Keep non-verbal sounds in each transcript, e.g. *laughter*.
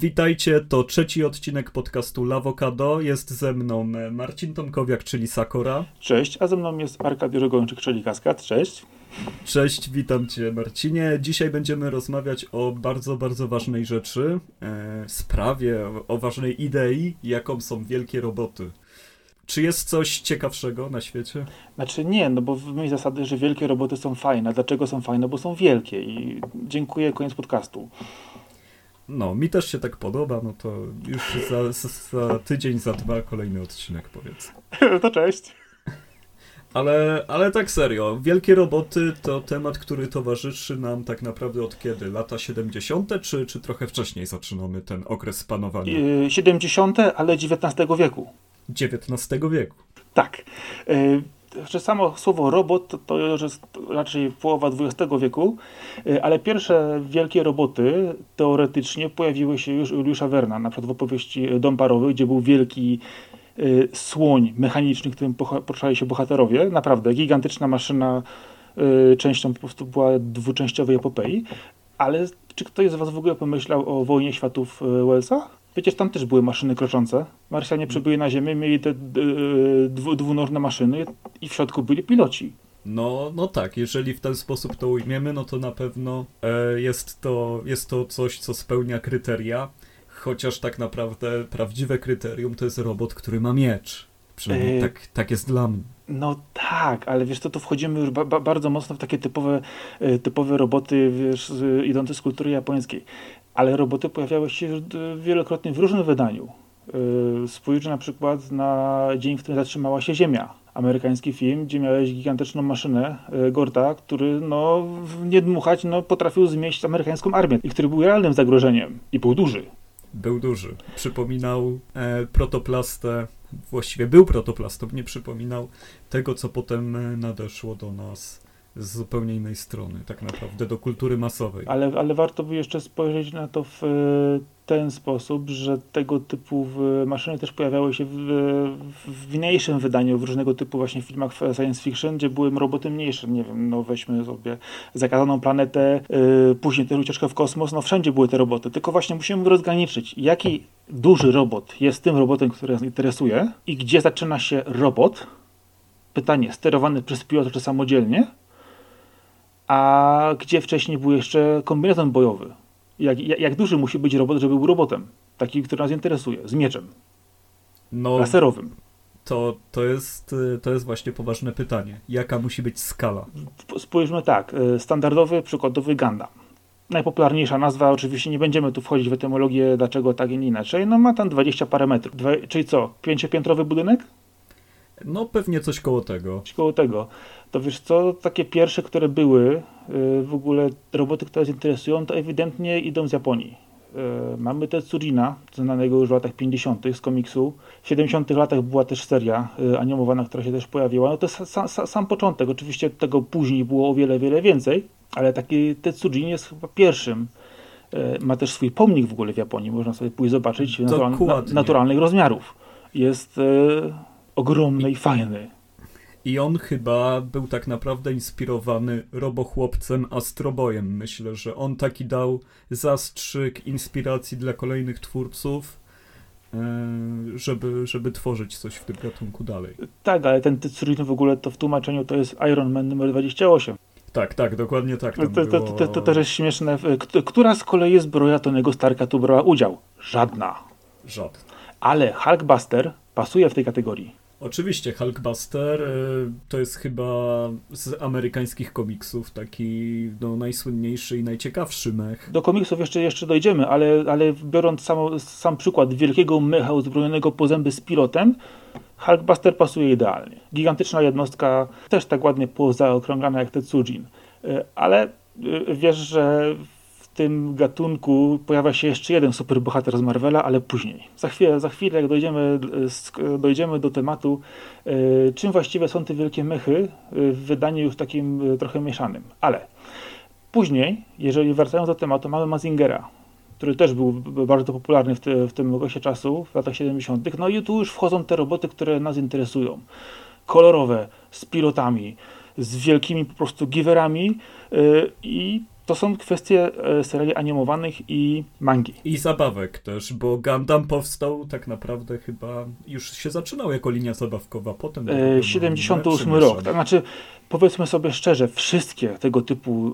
Witajcie, to trzeci odcinek podcastu Lawokado. Jest ze mną e, Marcin Tomkowiak, czyli Sakora. Cześć, a ze mną jest Arkadiusz Gończyk, czyli Kaskad. Cześć. Cześć, witam Cię Marcinie. Dzisiaj będziemy rozmawiać o bardzo, bardzo ważnej rzeczy, e, sprawie, o, o ważnej idei, jaką są wielkie roboty. Czy jest coś ciekawszego na świecie? Znaczy nie, no bo w myśl zasady, że wielkie roboty są fajne. Dlaczego są fajne? Bo są wielkie i dziękuję, koniec podcastu. No, mi też się tak podoba, no to już za, za tydzień, za dwa kolejny odcinek powiedz. *laughs* to cześć. Ale, ale tak serio, wielkie roboty to temat, który towarzyszy nam tak naprawdę od kiedy? Lata 70. czy, czy trochę wcześniej zaczynamy ten okres panowania? 70., ale XIX wieku. XIX wieku. Tak. Że samo słowo robot to, to jest raczej połowa XX wieku, y, ale pierwsze wielkie roboty teoretycznie pojawiły się już u Juliusza Werna, na przykład w opowieści Dom Parowy, gdzie był wielki y, słoń mechaniczny, którym poruszali się bohaterowie. Naprawdę gigantyczna maszyna, y, częścią po prostu była dwuczęściowej epopei. Ale czy ktoś z Was w ogóle pomyślał o wojnie światów Wellsa? Przecież tam też były maszyny kroczące. Marsjanie przybyli na Ziemię, mieli te dwu, dwunożne maszyny i w środku byli piloci. No, no tak, jeżeli w ten sposób to ujmiemy, no to na pewno e, jest, to, jest to coś, co spełnia kryteria, chociaż tak naprawdę prawdziwe kryterium to jest robot, który ma miecz. Przynajmniej e... tak, tak jest dla mnie. No tak, ale wiesz to tu wchodzimy już ba bardzo mocno w takie typowe, e, typowe roboty wiesz, idące z kultury japońskiej ale roboty pojawiały się wielokrotnie w różnym wydaniu. Y, spójrz na przykład na dzień, w którym zatrzymała się Ziemia. Amerykański film, gdzie miałeś gigantyczną maszynę y, Gorta, który no, nie dmuchać no, potrafił zmieść amerykańską armię i który był realnym zagrożeniem i był duży. Był duży. Przypominał e, protoplastę, właściwie był protoplastą, nie przypominał tego, co potem e, nadeszło do nas z zupełnie innej strony, tak naprawdę, do kultury masowej. Ale, ale warto by jeszcze spojrzeć na to w e, ten sposób, że tego typu maszyny też pojawiały się w, w mniejszym wydaniu, w różnego typu właśnie filmach science fiction, gdzie były roboty mniejsze. Nie wiem, no weźmy sobie zakazaną planetę, yy, później też ucieczkę w kosmos, no wszędzie były te roboty. Tylko właśnie musimy rozgraniczyć, jaki duży robot jest tym robotem, który nas interesuje i gdzie zaczyna się robot, pytanie, sterowany przez pilota czy samodzielnie, a gdzie wcześniej był jeszcze kombinezon bojowy. Jak, jak, jak, duży musi być robot, żeby był robotem? Taki, który nas interesuje, z mieczem. No, laserowym. To, to, jest, to jest właśnie poważne pytanie. Jaka musi być skala? Spójrzmy tak. Y, standardowy, przykładowy Gundam. Najpopularniejsza nazwa, oczywiście nie będziemy tu wchodzić w etymologię, dlaczego tak i nie inaczej. No ma tam 20 parę metrów. Dwa, czyli co, pięciopiętrowy budynek? No pewnie coś koło tego. Coś koło tego. To wiesz co, takie pierwsze, które były, y, w ogóle roboty, które nas interesują, to ewidentnie idą z Japonii. Y, mamy Tetsujina, znanego już w latach 50. z komiksu. W 70. latach była też seria y, animowana, która się też pojawiła. No to jest sam, sam, sam początek. Oczywiście tego później było o wiele, wiele więcej, ale taki Tetsujin jest chyba pierwszym. Ma też swój pomnik w ogóle w Japonii, można sobie pójść zobaczyć, natural, naturalnych rozmiarów. Jest ogromny i fajny. I on chyba był tak naprawdę inspirowany robochłopcem Astrobojem. Myślę, że on taki dał zastrzyk inspiracji dla kolejnych twórców, e, żeby, żeby tworzyć coś w tym gatunku dalej. Tak, ale ten Tetsurin w ogóle to w tłumaczeniu to jest Iron Man numer 28. Tak, tak, dokładnie tak. To, to, to, to, to też jest śmieszne. Która z kolei zbroja Tonego Starka tu brała udział? Żadna. Żadna. Ale Hulkbuster pasuje w tej kategorii. Oczywiście, Hulkbuster y, to jest chyba z amerykańskich komiksów taki no, najsłynniejszy i najciekawszy mech. Do komiksów jeszcze, jeszcze dojdziemy, ale, ale biorąc sam, sam przykład wielkiego mecha uzbrojonego po zęby z pilotem, Hulkbuster pasuje idealnie. Gigantyczna jednostka, też tak ładnie pozaokrąglana jak Tetsujin. Y, ale y, wiesz, że tym gatunku pojawia się jeszcze jeden superbohater z Marvela, ale później. Za chwilę, za chwilę jak dojdziemy, dojdziemy do tematu, e, czym właściwie są te wielkie mechy e, w wydaniu już takim e, trochę mieszanym. Ale później, jeżeli wracając do tematu, mamy Mazingera, który też był bardzo popularny w, te, w tym okresie czasu, w latach 70. No i tu już wchodzą te roboty, które nas interesują. Kolorowe, z pilotami, z wielkimi po prostu giverami i To są kwestie e, seriali animowanych i mangi. I zabawek też, bo Gundam powstał tak naprawdę chyba już się zaczynał jako linia zabawkowa, potem... E, 78 rok, to znaczy powiedzmy sobie szczerze, wszystkie tego typu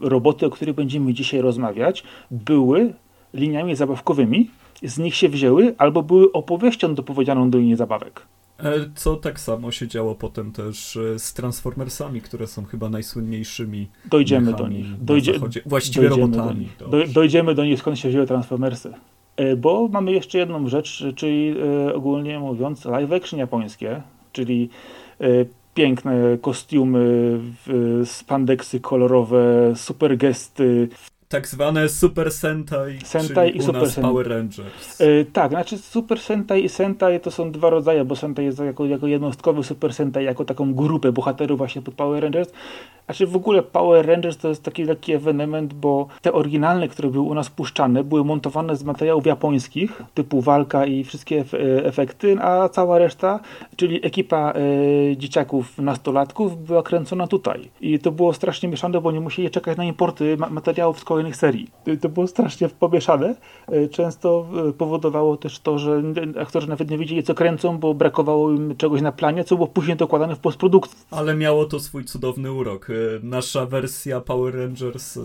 y, y, roboty, o których będziemy dzisiaj rozmawiać, były liniami zabawkowymi, z nich się wzięły, albo były opowieścią dopowiedzianą do linii zabawek. E, co tak samo się działo potem też e, z Transformersami, które są chyba najsłynniejszymi. Dojdziemy do nich. Dojdzie, właściwie dojdziemy robotami. Do nich. dojdziemy do nich, skąd się wzięły Transformersy. E, bo mamy jeszcze jedną rzecz, czyli ogólnie mówiąc live action japońskie, czyli piękne kostiumy, spandeksy kolorowe, super gesty, tak zwane Super Sentai, Sentai i Super Sentai. Power Rangers. Yy, tak, znaczy Super Sentai i Sentai to są dwa rodzaje, bo Sentai jest jako, jako jednostkowy Super Sentai, jako taką grupę bohaterów właśnie pod Power Rangers, znaczy w ogóle Power Rangers to jest taki lekki ewenement, bo te oryginalne, które były u nas puszczane, były montowane z materiałów japońskich, typu walka i wszystkie efekty, a cała reszta, czyli ekipa e, dzieciaków, nastolatków była kręcona tutaj. I to było strasznie mieszane, bo nie musieli czekać na importy ma materiałów z kolejnych serii. To było strasznie pomieszane. E, często e, powodowało też to, że aktorzy nawet nie wiedzieli, co kręcą, bo brakowało im czegoś na planie, co było później dokładane w postprodukcji. Ale miało to swój cudowny urok nasza wersja Power Rangers y,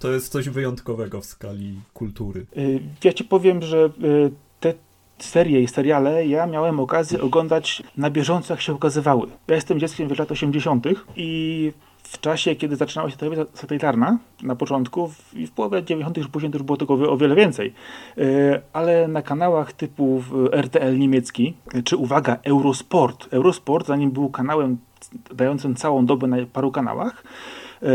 to jest coś wyjątkowego w skali kultury. Y, ja ci powiem, że te serie i seriale ja miałem okazję oglądać na bieżąco, jak się ukazywały. Ja jestem dzieckiem w lat 80. i w czasie, kiedy zaczynała się telewizja satelitarna, na początku i w połowie 90. już później już było tego o wiele więcej, ale na kanałach typu RTL niemiecki, czy uwaga, Eurosport. Eurosport, zanim był kanałem dającym całą dobę na paru kanałach, e,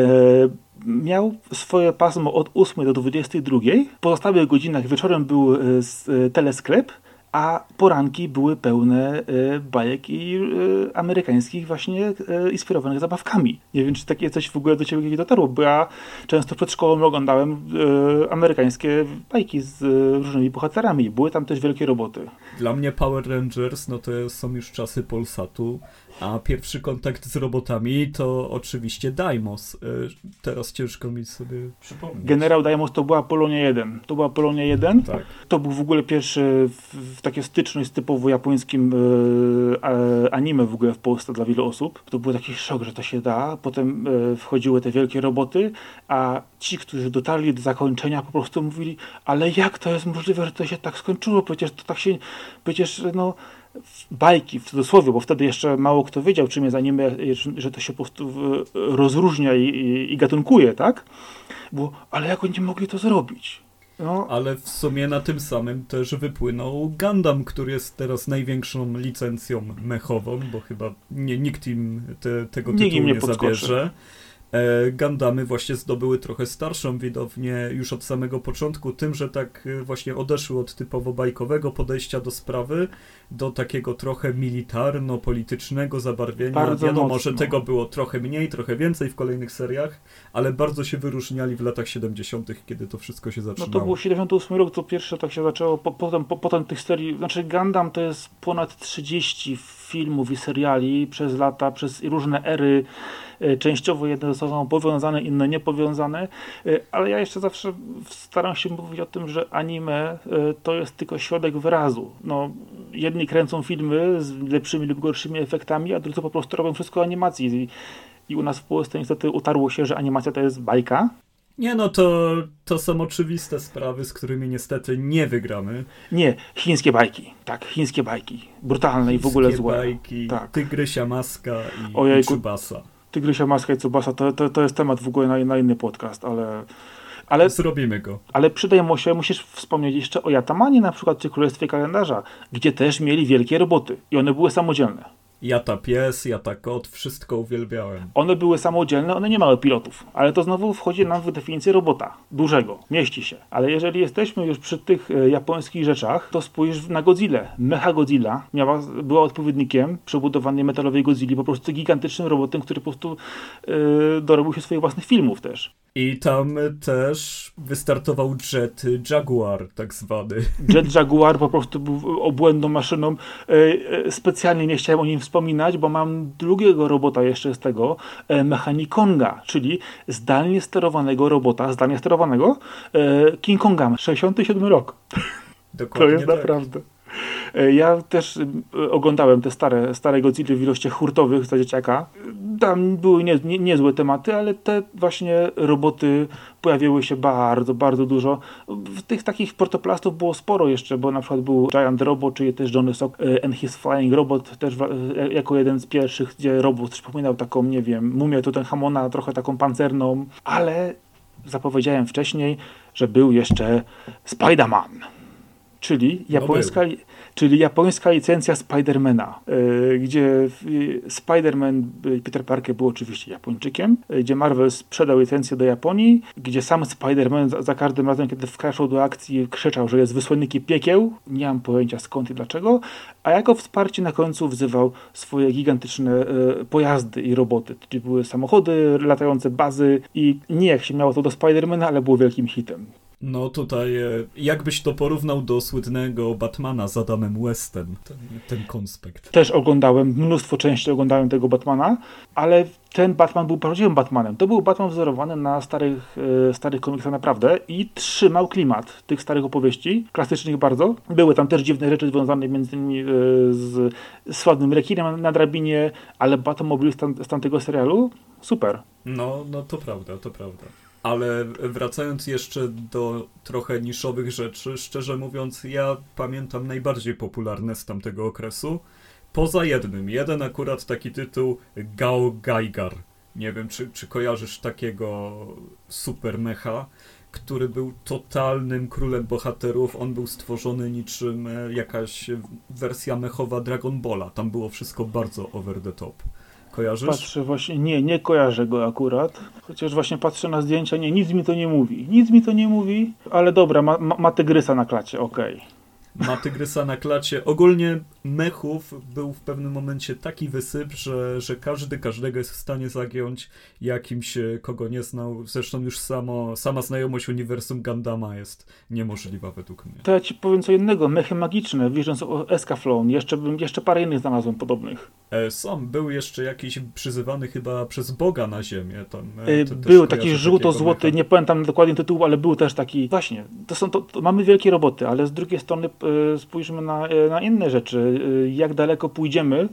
miał swoje pasmo od 8 do 22. W pozostałych godzinach wieczorem był e, e, telesklep, a poranki były pełne bajek i amerykańskich właśnie inspirowanych zabawkami. Nie wiem, czy takie coś w ogóle do ciebie dotarło, bo ja często przed szkołą oglądałem amerykańskie bajki z różnymi bohaterami. Były tam też wielkie roboty. Dla mnie Power Rangers, no to są już czasy Polsatu a pierwszy kontakt z robotami to oczywiście Daimos. E, teraz ciężko mi sobie przypomnieć. Generał Daimos to była Polonia 1. To była Polonia 1. Tak. To był w ogóle pierwszy w, w takie styczność z typowo japońskim e, anime w ogóle w Polsce dla wielu osób. To był taki szok, że to się da. Potem e, wchodziły te wielkie roboty, a ci, którzy dotarli do zakończenia po prostu mówili, ale jak to jest możliwe, że to się tak skończyło? Przecież to tak się, przecież no bajki w cudzysłowie, bo wtedy jeszcze mało kto wiedział, czym jest anime, że to się po prostu rozróżnia i, i, i gatunkuje, tak? Bo, ale jak oni mogli to zrobić? No. Ale w sumie na tym samym też wypłynął Gundam, który jest teraz największą licencją mechową, bo chyba nie, nikt im te, tego tytułu nie, nie zabierze. E, Gandamy właśnie zdobyły trochę starszą widownię już od samego początku, tym, że tak e, właśnie odeszły od typowo bajkowego podejścia do sprawy do takiego trochę militarno-politycznego zabarwienia. Bardzo Wiadomo, mocno. że tego było trochę mniej, trochę więcej w kolejnych seriach, ale bardzo się wyróżniali w latach 70., kiedy to wszystko się zaczynało. No to był 78 rok, to pierwsze tak się zaczęło, po, potem, po, potem tych serii, znaczy Gundam to jest ponad 30 filmów i seriali przez lata, przez różne ery, e, częściowo jedne ze sobą powiązane, inne niepowiązane, e, ale ja jeszcze zawsze staram się mówić o tym, że anime e, to jest tylko środek wyrazu. No, jedni kręcą filmy z lepszymi lub gorszymi efektami, a drudzy po prostu robią wszystko animacji. I, i u nas w Polsce niestety utarło się, że animacja to jest bajka, nie no, to, to są oczywiste sprawy, z którymi niestety nie wygramy. Nie, chińskie bajki. Tak, chińskie bajki. Brutalne chińskie i w ogóle złe. bajki, tak. Tygrysia Maska i, Ojejku, i Tsubasa. Tygrysia Maska i Tsubasa to, to, to jest temat w ogóle na, na inny podcast, ale... Ale, Zrobimy go. Ale przydaje mu się, musisz wspomnieć jeszcze o Jatamanie na przykład, czy Królestwie Kalendarza, gdzie też mieli wielkie roboty i one były samodzielne. Ja ta pies, ja ta kot, wszystko uwielbiałem. One były samodzielne, one nie miały pilotów, ale to znowu wchodzi nam w definicję robota. Dużego, mieści się. Ale jeżeli jesteśmy już przy tych e, japońskich rzeczach, to spójrz na Godzilla. Mecha Godzilla miała, była odpowiednikiem przebudowanej metalowej Godzilli, po prostu gigantycznym robotem, który po prostu yy, dorobił się swoich własnych filmów też. I tam też wystartował jet Jaguar, tak zwany. Jet Jaguar po prostu był obłędną maszyną. E, specjalnie nie chciałem o nim wspominać, bo mam drugiego robota jeszcze z tego, e, Mechanikonga, czyli zdalnie sterowanego robota, zdalnie sterowanego e, King Konga, 67 rok. Dokładnie to jest tak. naprawdę. E, Ja też e, oglądałem te stare, stare Godzilla w ilościach hurtowych za dzieciaka. Tam były nie, nie, niezłe tematy, ale te właśnie roboty pojawiły się bardzo, bardzo dużo. W tych takich protoplastów było sporo jeszcze, bo na przykład był Giant Robot, czyli też Johnny Sock e, and His Flying Robot, też jako jeden z pierwszych, gdzie robot przypominał taką, nie wiem, mumię Tutenhamona, trochę taką pancerną, ale zapowiedziałem wcześniej, że był jeszcze Spider-Man czyli japońska, czyli japońska licencja Spidermana, yy, gdzie Spider-Man yy, Peter Parker był oczywiście Japończykiem, yy, gdzie Marvel sprzedał licencję do Japonii, gdzie sam Spider-Man za, za każdym razem, kiedy wkraczał do akcji, krzyczał, że jest wysłannikiem piekieł, nie mam pojęcia skąd i dlaczego, a jako wsparcie na końcu wzywał swoje gigantyczne yy, pojazdy i roboty, czyli były samochody, latające bazy i nie jak się miało to do Spidermana, ale było wielkim hitem. No tutaj, e, jakbyś to porównał do słynnego Batmana z Adamem Westem, ten, ten konspekt. też oglądałem, mnóstwo części oglądałem tego Batmana, ale ten Batman był prawdziwym Batmanem. To był Batman wzorowany na starych, e, starych komiksach naprawdę i trzymał klimat tych starych opowieści, klasycznych bardzo. Były tam też dziwne rzeczy związane między innymi e, z sławnym rekinem na drabinie, ale Batmobile z, tam, z tamtego serialu, super. No, no to prawda, to prawda. Ale wracając jeszcze do trochę niszowych rzeczy, szczerze mówiąc, ja pamiętam najbardziej popularne z tamtego okresu. Poza jednym. Jeden akurat taki tytuł Gao Gaigar. Nie wiem, czy, czy kojarzysz takiego super mecha, który był totalnym królem bohaterów. On był stworzony niczym e, jakaś wersja mechowa Dragon Balla. Tam było wszystko bardzo over the top. Kojarzysz? Patrzę właśnie, nie, nie kojarzę go akurat, chociaż właśnie patrzę na zdjęcia, nie, nic mi to nie mówi. Nic mi to nie mówi, ale dobra, ma, ma, ma tygrysa na klacie, okej. Ma tygrysa na klacie. Ogólnie mechów był w pewnym momencie taki wysyp, że, że każdy każdego jest w stanie zagiąć jakimś, e, kogo nie znał. Zresztą już samo, sama znajomość uniwersum Gundama jest niemożliwa według mnie. To ja ci powiem co innego, mechy magiczne, Visions of Escaflowne, jeszcze, jeszcze parę innych znalazłem podobnych. E, Są, był jeszcze jakiś przyzywany chyba przez Boga na ziemię. Tam, e, też Był taki żółto-złoty, nie pamiętam dokładnie tytułu, ale był też taki. Właśnie, to są to, to mamy wielkie roboty, ale z drugiej strony y, spójrzmy na, y, na inne rzeczy. Y, jak daleko pójdziemy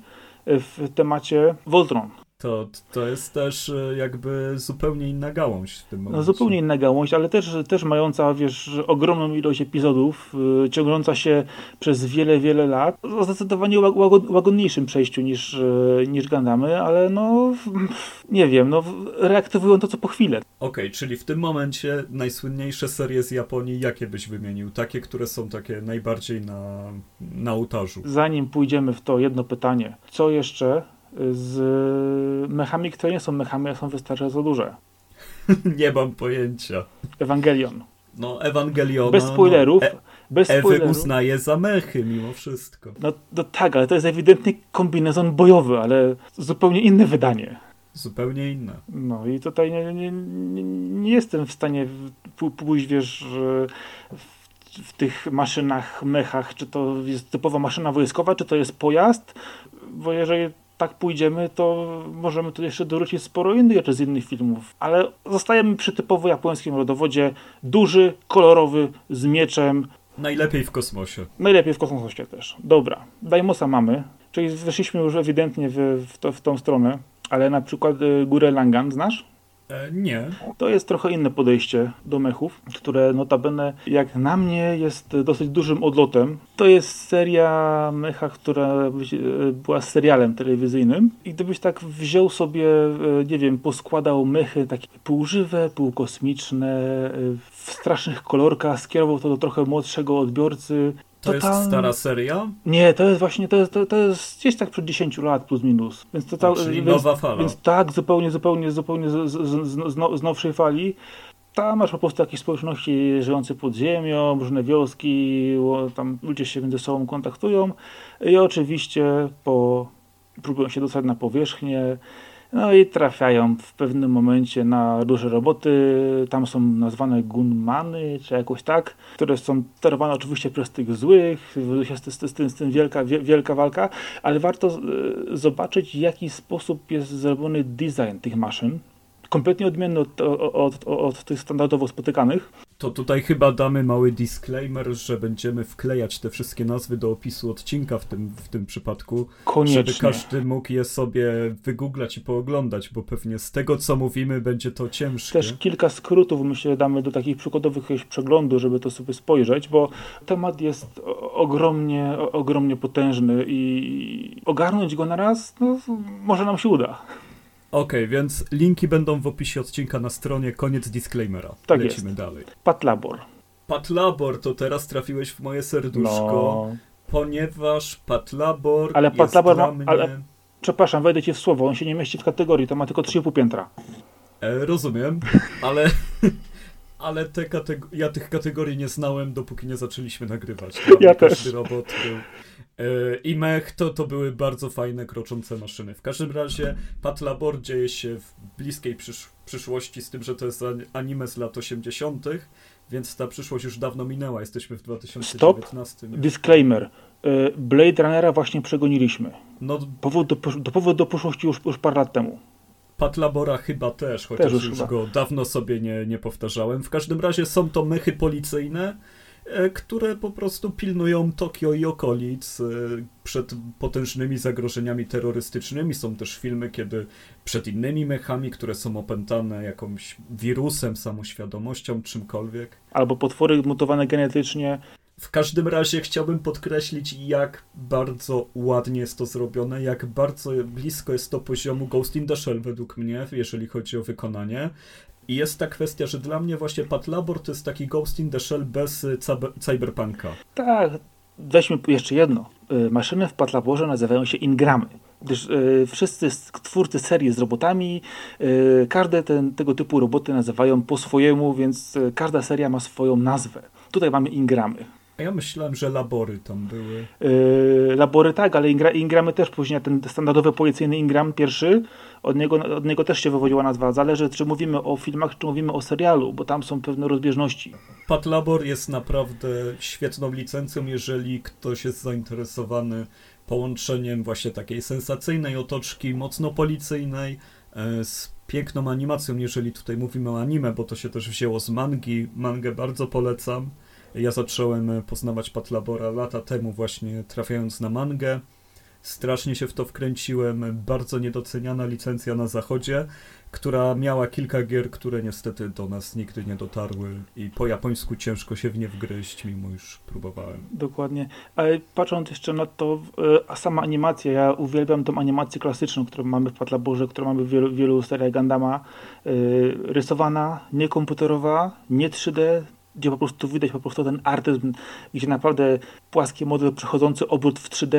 y, w temacie Voltron. To, to jest też e, jakby zupełnie inna gałąź w tym momencie. No, zupełnie inna gałąź, ale też, też mająca, wiesz, ogromną ilość epizodów, y, ciągnąca się przez wiele, wiele lat. O zdecydowanie łag- łago- łagodniejszym przejściu niż, y, niż Gundamy, ale no, *laughs* nie wiem, no, reaktywują to co po chwilę. Okej, czyli w tym momencie najsłynniejsze serie z Japonii, jakie byś wymienił? Takie, które są takie najbardziej na, na ołtarzu. Zanim pójdziemy w to, jedno pytanie. Co jeszcze z mechami, które nie są mechami, a są wystarczająco duże? *laughs* Nie mam pojęcia. Ewangelion. No, Ewangeliona... Bez spoilerów. No, e, bez Ewy spoilerów. uznaje za mechy mimo wszystko. No, no tak, ale to jest ewidentnie kombinezon bojowy, ale zupełnie inne wydanie. Zupełnie inne. No i tutaj nie, nie, nie, nie jestem w stanie pójść, wiesz, w, w tych maszynach, mechach, czy to jest typowa maszyna wojskowa, czy to jest pojazd, bo jeżeli tak pójdziemy, to możemy tu jeszcze dorzucić sporo innych rzeczy z innych filmów, ale zostajemy przy typowo japońskim rodowodzie, duży, kolorowy, z mieczem, Najlepiej w kosmosie. najlepiej w kosmosie też. Dobra, Daimosa mamy, czyli weszliśmy już ewidentnie w, w, to, w tą stronę, ale na przykład y, Gurę Langan znasz? E, nie. To jest trochę inne podejście do mechów, które notabene jak na mnie jest dosyć dużym odlotem. To jest seria mecha, która e, była serialem telewizyjnym i gdybyś tak wziął sobie, e, nie wiem, poskładał mechy takie półżywe, półkosmiczne, w strasznych kolorkach, skierował to do trochę młodszego odbiorcy. To jest stara seria? Nie, to jest właśnie, to jest, to, to jest gdzieś tak przed 10 lat plus minus. Więc to cał- Czyli więc, nowa fala. więc tak, zupełnie, zupełnie, zupełnie z, z, z, z, now- z nowszej fali. Tam masz po prostu jakieś społeczności żyjące pod ziemią, różne wioski, tam ludzie się między sobą kontaktują i oczywiście po, próbują się dostać na powierzchnię. No i trafiają w pewnym momencie na duże roboty, tam są nazwane gunmany, czy jakoś tak, które są sterowane oczywiście przez tych złych, z, z, z tym wielka, wielka walka, ale warto e, zobaczyć, w jaki sposób jest zrobiony design tych maszyn, kompletnie odmienny od, od, od, od, tych standardowo spotykanych. To tutaj chyba damy mały disclaimer, że będziemy wklejać te wszystkie nazwy do opisu odcinka w tym, w tym przypadku. Koniecznie. Żeby każdy mógł je sobie wygooglać i pooglądać, bo pewnie z tego, co mówimy, będzie to ciężkie. Też kilka skrótów myślę damy do takich przykładowych przeglądów, żeby to sobie spojrzeć, bo temat jest ogromnie, ogromnie potężny i ogarnąć go na raz, no, może nam się uda. Okej, okay, więc linki będą w opisie odcinka na stronie, koniec disclaimera. Tak Lecimy jest. dalej. Patlabor. Patlabor, to teraz trafiłeś w moje serduszko, no. ponieważ Patlabor ale jest Patlabor dla ma, mnie... Ale, przepraszam, wejdę ci w słowo, on się nie mieści w kategorii, to ma tylko 3,5 piętra. E, rozumiem, *laughs* ale... ale te kateg- ja tych kategorii nie znałem, dopóki nie zaczęliśmy nagrywać. ja też. robot był I mech to, to były bardzo fajne, kroczące maszyny. W każdym razie Patlabor dzieje się w bliskiej przysz przyszłości, z tym, że to jest anime z lat 80., więc ta przyszłość już dawno minęła. Jesteśmy w 2019. Stop. Disclaimer. E, Blade Runnera właśnie przegoniliśmy. No, powód do, do, powód do przyszłości już, już parę lat temu. Patlabora chyba też, chociaż też już, już go dawno sobie nie, nie powtarzałem. W każdym razie są to mechy policyjne, E, które po prostu pilnują Tokio i okolic e, przed potężnymi zagrożeniami terrorystycznymi. Są też filmy, kiedy przed innymi mechami, które są opętane jakimś wirusem, samoświadomością, czymkolwiek. Albo potwory mutowane genetycznie. W każdym razie chciałbym podkreślić, jak bardzo ładnie jest to zrobione, jak bardzo blisko jest to poziomu Ghost in the Shell według mnie, jeżeli chodzi o wykonanie. I jest ta kwestia, że dla mnie właśnie Patlabor to jest taki Ghost in the Shell bez y, cyberpunka. Tak, weźmy jeszcze jedno. Y, maszyny w Patlaborze nazywają się ingramy. Gdyż y, wszyscy twórcy serii z robotami, każde ten, tego typu roboty nazywają po swojemu, więc każda seria ma swoją nazwę. Tutaj mamy ingramy. A ja myślałem, że labory tam były. Labory tak, ale ingra, ingramy też później, ten standardowy policyjny ingram pierwszy, od niego, od niego też się wywodziła nazwa. Zależy, czy mówimy o filmach, czy mówimy o serialu, bo tam są pewne rozbieżności. Pat Labor jest naprawdę świetną licencją, jeżeli ktoś jest zainteresowany połączeniem właśnie takiej sensacyjnej otoczki, mocno policyjnej, e, z piękną animacją, jeżeli tutaj mówimy o anime, bo to się też wzięło z mangi. Mangę bardzo polecam. Ja zacząłem poznawać Patlabora lata temu, właśnie trafiając na mangę. Strasznie się w to wkręciłem. Bardzo niedoceniana licencja na zachodzie, która miała kilka gier, które niestety do nas nigdy nie dotarły i po japońsku ciężko się w nie wgryźć, mimo już próbowałem. Dokładnie. Ale patrząc jeszcze na to, e, a sama animacja, ja uwielbiam tą animację klasyczną, którą mamy w Patlaborze, którą mamy w wielu, wielu seriach Gandama. E, rysowana, niekomputerowa, nie 3D, gdzie po prostu widać po prostu ten artyzm, gdzie naprawdę płaski model przechodzący obrót w 3D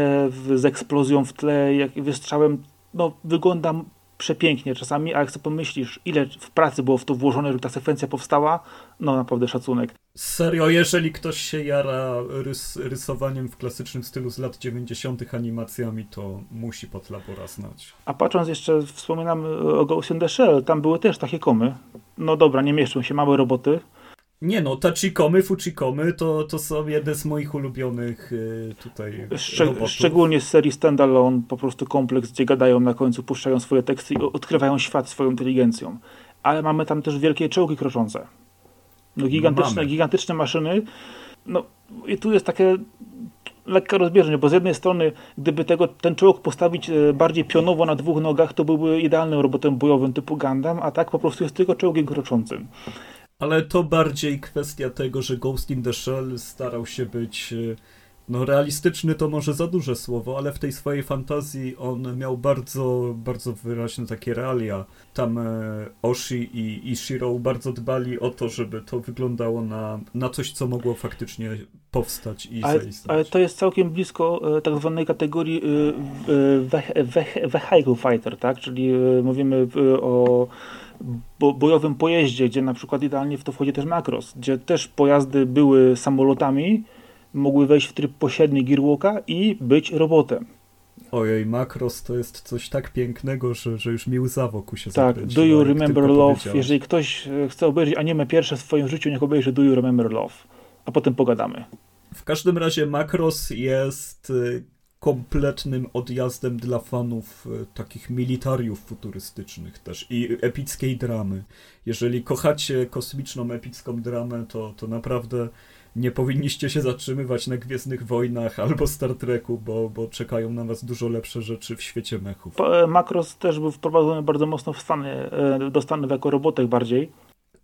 z eksplozją w tle, jak wystrzałem, no wygląda przepięknie czasami, a jak sobie pomyślisz, ile w pracy było w to włożone, żeby ta sekwencja powstała, no naprawdę szacunek. Serio, jeżeli ktoś się jara rys rysowaniem w klasycznym stylu z lat 90. animacjami, to musi Potlabora znać. A patrząc jeszcze, wspominam o Ghost in the Shell, tam były też takie komy. No dobra, nie mieszczą się małe roboty, nie no, Tachikomy, Fuchikomy to, to są jedne z moich ulubionych y, tutaj Szcze robotów. Szczególnie z serii Standalone, po prostu kompleks, gdzie gadają na końcu, puszczają swoje teksty i odkrywają świat swoją inteligencją. Ale mamy tam też wielkie czołgi kroczące. No gigantyczne, mamy. gigantyczne maszyny. No i tu jest takie lekka rozbieżność, bo z jednej strony, gdyby tego, ten czołg postawić e, bardziej pionowo na dwóch nogach, to byłby idealnym robotem bojowym typu Gundam, a tak po prostu jest tylko czołgiem kroczącym. Ale to bardziej kwestia tego, że Ghost in the Shell starał się być. E, no, realistyczny to może za duże słowo, ale w tej swojej fantazji on miał bardzo, bardzo wyraźne takie realia. Tam e, Oshi i Ishiro bardzo dbali o to, żeby to wyglądało na, na coś, co mogło faktycznie powstać i ale, zaistnieć. Ale to jest całkiem blisko e, tak zwanej kategorii vehicle fighter, tak? Czyli mówimy o bojowym pojeździe, gdzie na przykład idealnie w to wchodzi też Macross, gdzie też pojazdy były samolotami, mogły wejść w tryb pośredni Gearwalka i być robotem. Ojej, Macross to jest coś tak pięknego, że, że już mi łza wokół się Tak, zakręciła, Do You Remember Love? Jeżeli ktoś e, chce obejrzeć anime pierwsze w swoim życiu, niech obejrzy Do You Remember Love. A potem pogadamy. W każdym razie Macross jest y, kompletnym odjazdem dla fanów y, takich militariów futurystycznych też i epickiej dramy. Jeżeli kochacie kosmiczną, epicką dramę, to, to naprawdę nie powinniście się zatrzymywać na Gwiezdnych Wojnach albo Star Treku, bo, bo czekają na was dużo lepsze rzeczy w świecie mechów. E, Macross też był wprowadzony bardzo mocno w Stany, e, do Stanów jako robotek bardziej.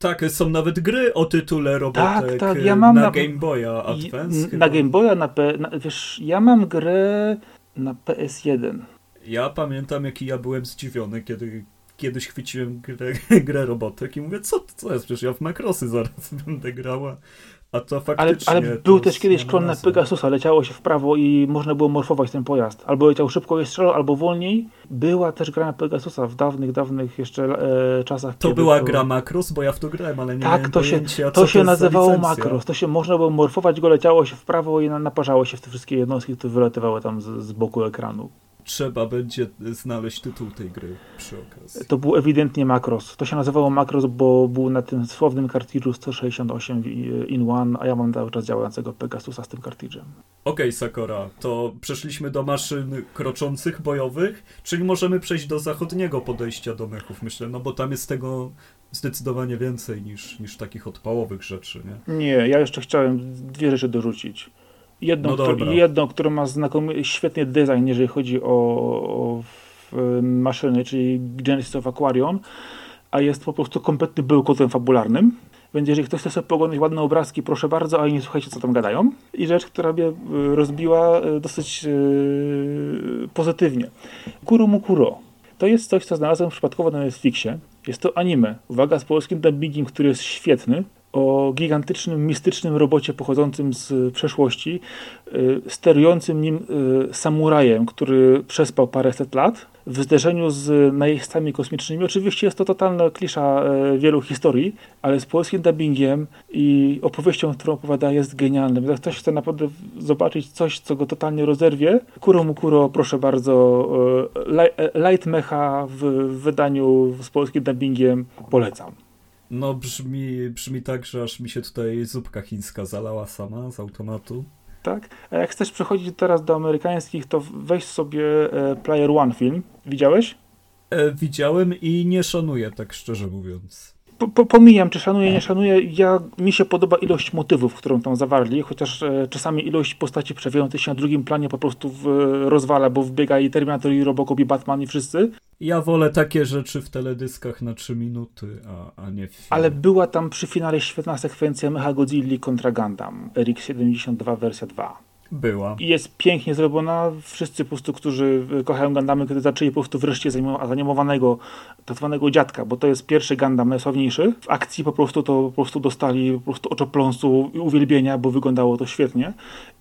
Tak, są nawet gry o tytule robotek tak, y, ja mam na na- Game Boya Advance. chyba. na Game Boya, na, P, na wiesz, ja mam grę na PS1. Ja pamiętam, jaki ja byłem zdziwiony, kiedy kiedyś chwyciłem grę, *laughs* grę robotek i mówię, co, co jest, przecież ja w Macrossy zaraz *laughs* będę grała, a to Ale, faktycznie... ale to był też kiedyś klon na. Pegasusa, leciało się w prawo i można było morfować ten pojazd. Albo leciał szybko i strzelał, albo wolniej. Była też gra na Pegasusa w dawnych, dawnych jeszcze e, czasach. To była gra Macross, bo ja w to grałem, ale nie Tak, to się, pojęcia, to co się za nazywało. Macross. To się można było morfować go, leciało się w prawo i na, naparzało się w te wszystkie jednostki, które wylatywały tam z, z boku ekranu. Trzeba będzie znaleźć tytuł tej gry przy okazji. To był ewidentnie Macross. To się nazywało Macross, bo był na tym słownym kartridżu 168 in one, a ja mam cały czas działającego Pegasusa z tym kartridżem. Okej, Sakora, to przeszliśmy do maszyn kroczących, bojowych, czyli możemy przejść do zachodniego podejścia do mechów, myślę, no bo tam jest tego zdecydowanie więcej niż, niż takich odpałowych rzeczy, nie? Nie, ja jeszcze chciałem dwie rzeczy dorzucić. Jedną, No którą, jedną którą ma znakomy, świetny design, jeżeli chodzi o, o maszyny, czyli Genesis of Aquarion, a jest po prostu kompletny bełkotem fabularnym. Więc jeżeli ktoś chce sobie poglądać ładne obrazki, proszę bardzo, ale nie słuchajcie, co tam gadają. I rzecz, która mnie y, rozbiła y, dosyć y, pozytywnie. Kuro Mukuro. To jest coś, co znalazłem przypadkowo na Netflixie. Jest to anime. Uwaga, z polskim dubbingiem, który jest świetny. O gigantycznym, mistycznym robocie pochodzącym z przeszłości, y, sterującym nim y, samurajem, który przespał paręset lat w zderzeniu z najeźdźcami kosmicznymi. Oczywiście jest to totalna klisza y, wielu historii, ale z polskim dubbingiem i opowieścią, którą opowiada, jest genialnym. Jak ktoś chce naprawdę zobaczyć coś, co go totalnie rozerwie, Kuro Mukuro, proszę bardzo, y, e, light mecha w wydaniu z polskim dubbingiem polecam. No brzmi, brzmi tak, że aż mi się tutaj zupka chińska zalała sama z automatu. Tak? A jak chcesz przechodzić teraz do amerykańskich, to weź sobie e, Player One film. Widziałeś? E, widziałem i nie szanuję, tak szczerze mówiąc. Po, po, pomijam, czy szanuję, nie szanuję. Ja, mi się podoba ilość motywów, którą tam zawarli, chociaż e, czasami ilość postaci przewijających się na drugim planie po prostu w, rozwala, bo wbiega i Terminator, i Robocop, i Batman, i wszyscy. Ja wolę takie rzeczy w teledyskach na 3 minuty, a, a nie w filmie. Ale była tam przy finale świetna sekwencja Mecha Godzilli kontra Gundam. RX-72 wersja 2. Była. I jest pięknie zrobiona. Wszyscy po prostu, którzy kochają Gundamy, kiedy zaczęli po prostu wreszcie zanimo- zanimowanego, tak zwanego dziadka, bo to jest pierwszy Gundam najsławniejszy. W akcji po prostu to po prostu dostali po prostu oczopląsu i uwielbienia, bo wyglądało to świetnie.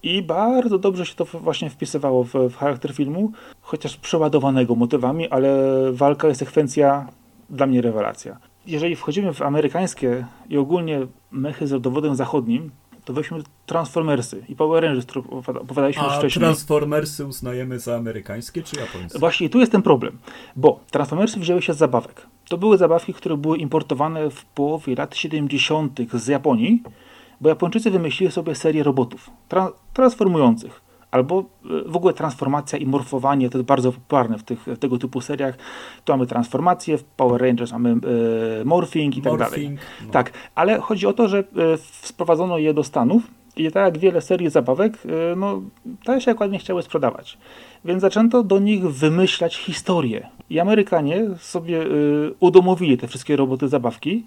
I bardzo dobrze się to właśnie wpisywało w, w charakter filmu, chociaż przeładowanego motywami, ale walka i sekwencja dla mnie rewelacja. Jeżeli wchodzimy w amerykańskie i ogólnie mechy z rodowodem zachodnim, to weźmy Transformersy i Power Rangers, które opowiada- opowiadaliśmy już A wcześniej. Transformersy uznajemy za amerykańskie czy japońskie? Właśnie tu jest ten problem, bo Transformersy wzięły się z zabawek. To były zabawki, które były importowane w połowie lat 70. z Japonii, bo Japończycy wymyślili sobie serię robotów tra- transformujących. Albo e, w ogóle transformacja i morfowanie to jest bardzo popularne w tych, w tego typu seriach. Tu mamy transformację, w Power Rangers mamy e, morphing i tak dalej. Morphing, no. Tak, ale chodzi o to, że e, sprowadzono je do Stanów i tak jak wiele serii zabawek, e, no, te się ładnie chciały sprzedawać. Więc zaczęto do nich wymyślać historię. I Amerykanie sobie e, udomowili te wszystkie roboty zabawki.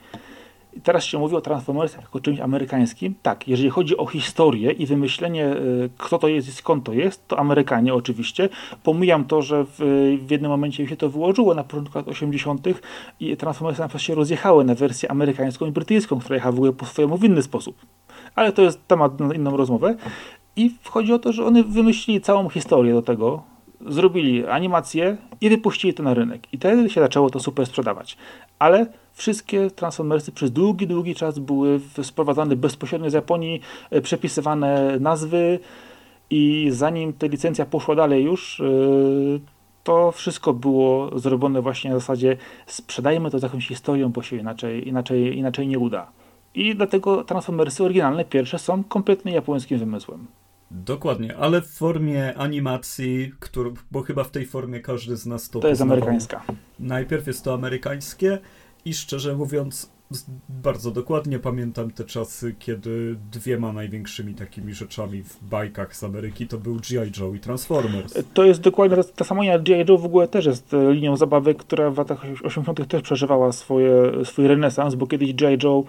Teraz się mówi o Transformersach jako czymś amerykańskim. Tak, jeżeli chodzi o historię i wymyślenie, e, kto to jest i skąd to jest, to Amerykanie oczywiście. Pomijam to, że w, w jednym momencie się to wyłożyło na początku lat 80. i Transformersy na się rozjechały na wersję amerykańską i brytyjską, w ogóle po swojemu w inny sposób. Ale to jest temat na inną rozmowę. I chodzi o to, że one wymyślili całą historię do tego, zrobili animację i wypuścili to na rynek. I wtedy się zaczęło to super sprzedawać. Ale wszystkie Transformersy przez długi, długi czas były sprowadzane bezpośrednio z Japonii, e, przepisywane nazwy i zanim ta licencja poszła dalej już, yy, to wszystko było zrobione właśnie na zasadzie sprzedajmy to z jakąś historią, bo się inaczej, inaczej, inaczej nie uda. I dlatego Transformersy oryginalne pierwsze są kompletnie japońskim wymysłem. Dokładnie, ale w formie animacji, który, bo chyba w tej formie każdy z nas to To jest poznawał. amerykańska. Najpierw jest to amerykańskie i szczerze mówiąc, bardzo dokładnie pamiętam te czasy, kiedy dwiema największymi takimi rzeczami w bajkach z Ameryki to był G.I. Joe i Transformers. To jest dokładnie ta, ta sama linia. G.I. Joe w ogóle też jest e, linią zabawek, która w latach 80. też przeżywała swoje, swój renesans, bo kiedyś G.I. Joe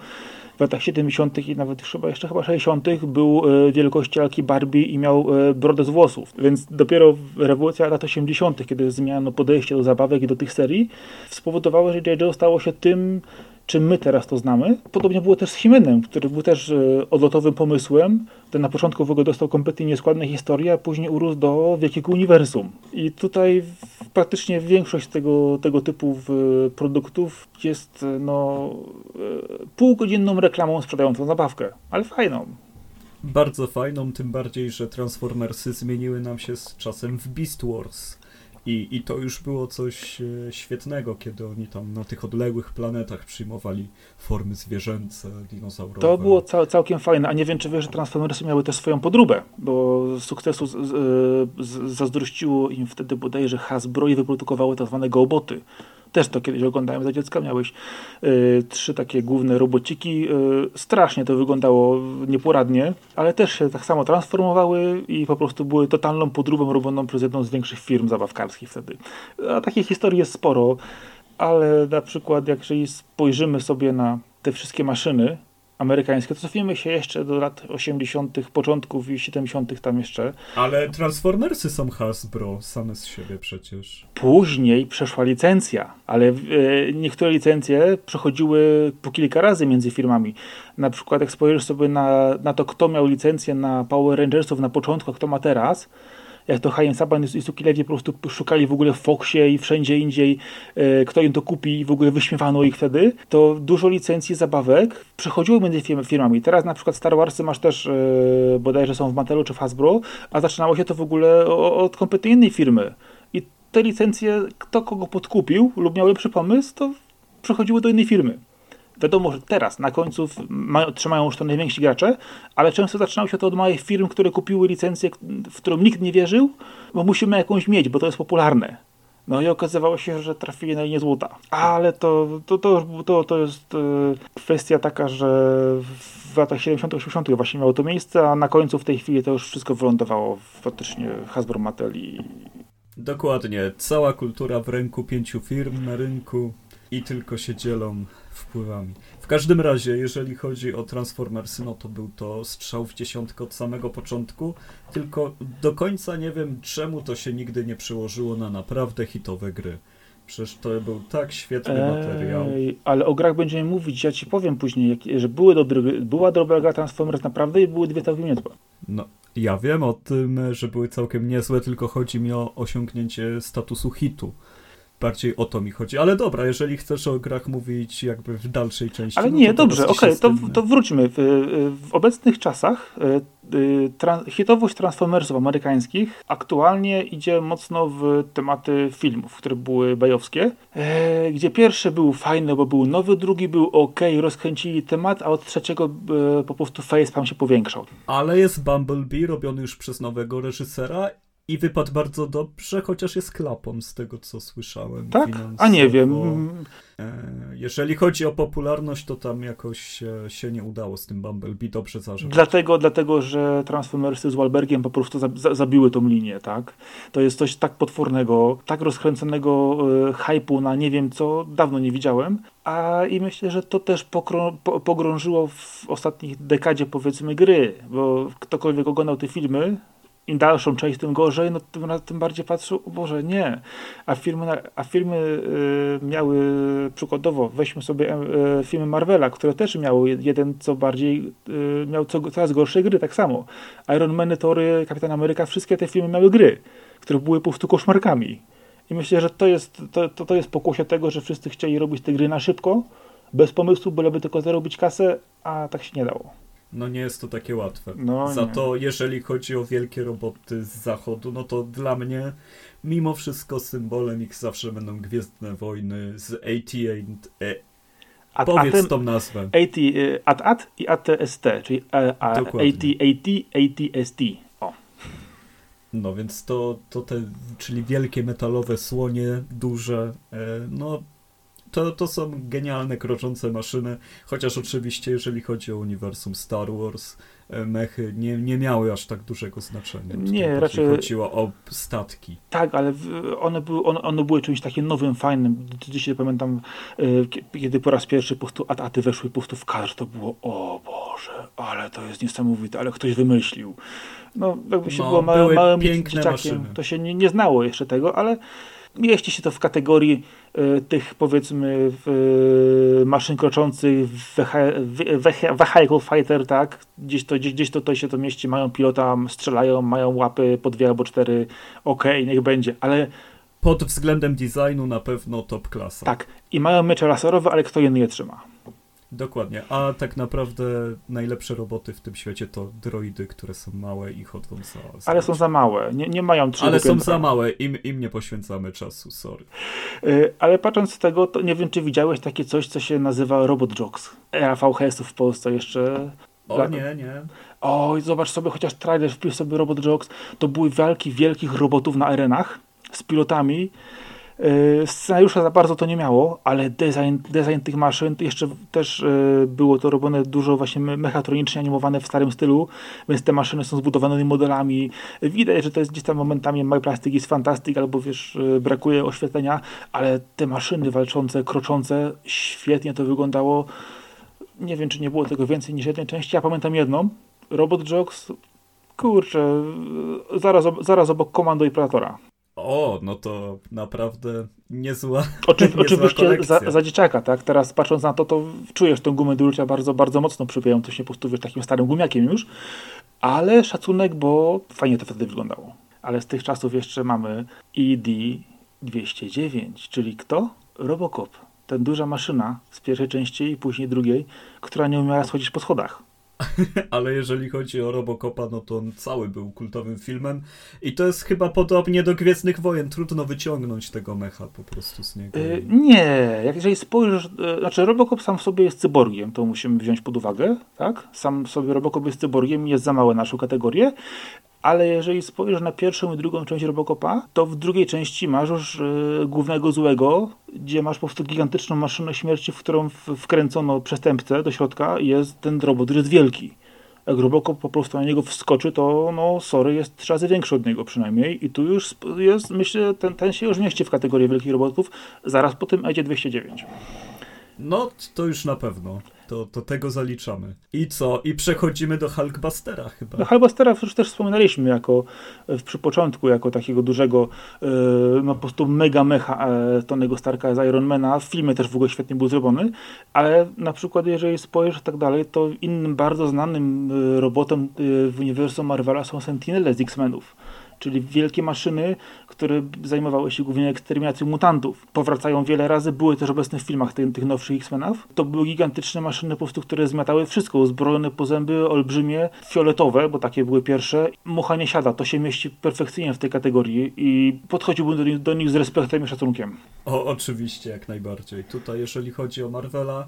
w latach 70. i nawet chyba jeszcze chyba 60. był e, wielkości lalki Barbie i miał e, brodę z włosów. Więc dopiero rewolucja lat 80., kiedy zmieniano podejście do zabawek i do tych serii, spowodowała, że. Joe stało się tym, czym my teraz to znamy. Podobnie było też z Himenem, który był też e, odlotowym pomysłem. Ten na początku w ogóle dostał kompletnie nieskładne historie, a później urósł do wielkiego uniwersum. I tutaj praktycznie większość tego, tego typu produktów jest e, no, e, półgodzinną reklamą sprzedającą zabawkę, ale fajną. Bardzo fajną, tym bardziej, że Transformersy zmieniły nam się z czasem w Beast Wars. I, I to już było coś e, świetnego, kiedy oni tam na tych odległych planetach przyjmowali formy zwierzęce, dinozaurowe. To było cał, całkiem fajne, a nie wiem, czy wiesz, że Transformersy miały też swoją podróbę, bo sukcesu z, z, z, zazdrościło im wtedy bodajże Hasbro i wyprodukowały tak zwane Goboty. Też to kiedyś oglądałem za dziecka, miałeś y, trzy takie główne robociki. Y, strasznie to wyglądało nieporadnie, ale też się tak samo transformowały i po prostu były totalną podróbą robioną przez jedną z większych firm zabawkarskich wtedy. A takich historii jest sporo, ale na przykład jak jeżeli spojrzymy sobie na te wszystkie maszyny amerykańskie, to cofniemy się jeszcze do lat 80., początków i 70. tam jeszcze. Ale Transformersy są Hasbro, same z siebie przecież. Później przeszła licencja, ale e, niektóre licencje przechodziły po kilka razy między firmami. Na przykład jak spojrzysz sobie na, na to, kto miał licencję na Power Rangersów na początku, a kto ma teraz, jak to Hayen Saban i Suki Levy po prostu szukali w ogóle w Foxie i wszędzie indziej, e, kto im to kupi i w ogóle wyśmiewano ich wtedy, to dużo licencji zabawek przechodziło między firm- firmami. Teraz na przykład Star Warsy masz też, e, bodajże są w Matelu czy w Hasbro, a zaczynało się to w ogóle od kompletnie innej firmy. I te licencje, kto kogo podkupił lub miał lepszy pomysł, to przechodziły do innej firmy. Wiadomo, że teraz na końcu w- ma, trzymają już to najwięksi gracze, ale często zaczynało się to od małych firm, które kupiły licencję, w którą nikt nie wierzył, bo musimy jakąś mieć, bo to jest popularne. No i okazywało się, że trafili na linię złota. Ale to, to, to, to, to jest e, kwestia taka, że w latach 70-80 właśnie miało to miejsce, a na końcu w tej chwili to już wszystko wylądowało faktycznie Hasbro Mattel i Dokładnie, cała kultura w ręku pięciu firm na rynku i tylko się dzielą wpływami. W każdym razie, jeżeli chodzi o Transformersy, no to był to strzał w dziesiątkę od samego początku, tylko do końca nie wiem, czemu to się nigdy nie przełożyło na naprawdę hitowe gry. Przecież to był tak świetny materiał. Ej, ale o grach będziemy mówić, ja ci powiem później, że były dobre, była dobra gra Transformers naprawdę i były dwie całkiem niezłe. No, ja wiem o tym, że były całkiem niezłe, tylko chodzi mi o osiągnięcie statusu hitu. Bardziej o to mi chodzi. Ale dobra, jeżeli chcesz o grach mówić jakby w dalszej części. Ale no nie, to dobrze, okej, się to, to wróćmy. W, w obecnych czasach y, y, tran- hitowość Transformersów amerykańskich aktualnie idzie mocno w tematy filmów, które były bajowskie, e, gdzie pierwszy był fajny, bo był nowy, drugi był ok, rozkręcili temat, a od trzeciego e, po prostu facepalm się powiększał. Ale jest Bumblebee robiony już przez nowego reżysera i wypadł bardzo dobrze, chociaż jest klapą z tego, co słyszałem. Tak? finansowo. A nie wiem. E, Jeżeli chodzi o popularność, to tam jakoś się, się nie udało z tym Bumblebee dobrze zażyć. Dlatego, dlatego, że Transformersy z Wahlbergiem po prostu za, za, zabiły tą linię, tak? To jest coś tak potwornego, tak rozkręconego e, hypu na nie wiem co, dawno nie widziałem. A i myślę, że to też pokrą, po, pogrążyło w ostatnich dekadzie powiedzmy gry, bo ktokolwiek oglądał te filmy, im dalszą część, tym gorzej, no tym, tym bardziej patrzył, o Boże, nie. A firmy, a firmy y, miały, przykładowo, weźmy sobie y, filmy Marvela, które też miały jeden co bardziej, y, miał co, coraz gorsze gry, tak samo. Iron Man, Tory, Kapitan Ameryka, wszystkie te filmy miały gry, które były po prostu koszmarkami. I myślę, że to jest, to, to, to jest pokłosie tego, że wszyscy chcieli robić te gry na szybko, bez pomysłu, byleby tylko zarobić kasę, a tak się nie dało. No nie jest to takie łatwe. No Za nie. to, jeżeli chodzi o wielkie roboty z zachodu, no to dla mnie mimo wszystko symbolem ich zawsze będą Gwiezdne Wojny z AT&T. E, At, powiedz atem, tą nazwę. AT, y, AT-AT i ATST, czyli e, a, Dokładnie. ATST. O. No więc to, to te, czyli wielkie metalowe słonie, duże, e, no to, to są genialne, kroczące maszyny, chociaż oczywiście jeżeli chodzi o uniwersum Star Wars, e, mechy nie, nie miały aż tak dużego znaczenia. Tutaj Nie, raczej- chodziło o statki. Tak, ale one były, one, one były czymś takim nowym, fajnym. Dzisiaj pamiętam, kie- kiedy po raz pierwszy po prostu AT-ATy weszły po prostu w kadr, to było o Boże, ale to jest niesamowite, ale ktoś wymyślił. No, jakby się No, było małym, małym dzieciakiem, maszyny. to się nie, nie znało jeszcze tego, ale mieści się to w kategorii tych powiedzmy y, maszyn kroczących, vehicle fighter, tak? Gdzieś to, gdzieś, gdzieś to, to się to mieści, mają pilota, strzelają, mają łapy po dwie albo cztery, okej, niech będzie, ale Pod względem designu na pewno top klasa. tak, i mają miecze laserowe, ale kto je trzyma. Dokładnie, a tak naprawdę najlepsze roboty w tym świecie to droidy, które są małe i chodzą za... za Ale są za małe, nie, nie mają trzy Ale są za małe, im, im nie poświęcamy czasu, sorry. Y, Ale patrząc z tego, to nie wiem, czy widziałeś takie coś, co się nazywa Robot Jocks. Era VHS-ów w Polsce jeszcze. O Dla- nie, nie. Oj, zobacz sobie chociaż trailer, wpisz sobie Robot Jocks. To były walki wielkich robotów na arenach z pilotami. Yy, Scenariusza za bardzo to nie miało, ale design, design tych maszyn jeszcze też yy, było to robione dużo właśnie me- mechatronicznie animowane w starym stylu, więc te maszyny są zbudowane modelami. Widać, że to jest gdzieś tam momentami My Plastic is Fantastic, albo wiesz, yy, brakuje oświetlenia, ale te maszyny walczące, kroczące, świetnie to wyglądało. Nie wiem, czy nie było tego więcej niż jednej części. Ja pamiętam jedną. Robot Jocks, kurczę, zaraz, zaraz obok Komando i Predatora. O, no to naprawdę niezła, *laughs* Oczy, niezła oczywiście za, za dzieciaka, tak? Teraz patrząc na to, to czujesz tę gumę do bardzo, bardzo mocno przybijającą się po prostu wiesz, takim starym gumiakiem już, ale szacunek, bo fajnie to wtedy wyglądało. Ale z tych czasów jeszcze mamy ED-209, czyli kto? Robocop. Ten duża maszyna z pierwszej części i później drugiej, która nie umiała schodzić po schodach. *laughs* Ale jeżeli chodzi o Robocopa, no to on cały był kultowym filmem i to jest chyba podobnie do Gwiezdnych Wojen. Trudno wyciągnąć tego mecha po prostu z niego. Y, nie, jak jeżeli spojrzysz, y, znaczy Robocop sam w sobie jest cyborgiem, to musimy wziąć pod uwagę, tak? Sam sobie Robocop jest cyborgiem i jest za małe na naszą kategorię, ale jeżeli spojrzysz na pierwszą i drugą część Robocopa, to w drugiej części masz już y, głównego złego, gdzie masz po prostu gigantyczną maszynę śmierci, w którą wkręcono przestępcę do środka i jest ten robot, który jest wielki. Jak Robocop po prostu na niego wskoczy, to no sorry, jest trzy razy większy od niego przynajmniej i tu już jest, myślę, ten, ten się już mieści w kategorię wielkich robotów, zaraz po tym Edzie 209. No, to już na pewno. To, to tego zaliczamy. I co? I przechodzimy do Hulkbustera chyba. No Hulkbustera już też wspominaliśmy jako w, przy początku, jako takiego dużego, e, no po prostu mega mecha e, Tonego Starka z Ironmana. W filmie też w ogóle świetnie był zrobiony, ale na przykład jeżeli spojrzysz tak dalej, to innym bardzo znanym e, robotem e, w uniwersum Marvela są Sentinele z X-Menów. Czyli wielkie maszyny, które zajmowały się głównie eksterminacją mutantów. Powracają wiele razy, były też obecne w filmach tych, tych nowszych X-Menów. To były gigantyczne maszyny, po prostu, które zmiatały wszystko, uzbrojone po zęby, olbrzymie, fioletowe, bo takie były pierwsze. Mucha nie siada, to się mieści perfekcyjnie w tej kategorii i podchodziłbym do, nich- do nich z respektem i szacunkiem. O, oczywiście, jak najbardziej. Tutaj, jeżeli chodzi o Marvela,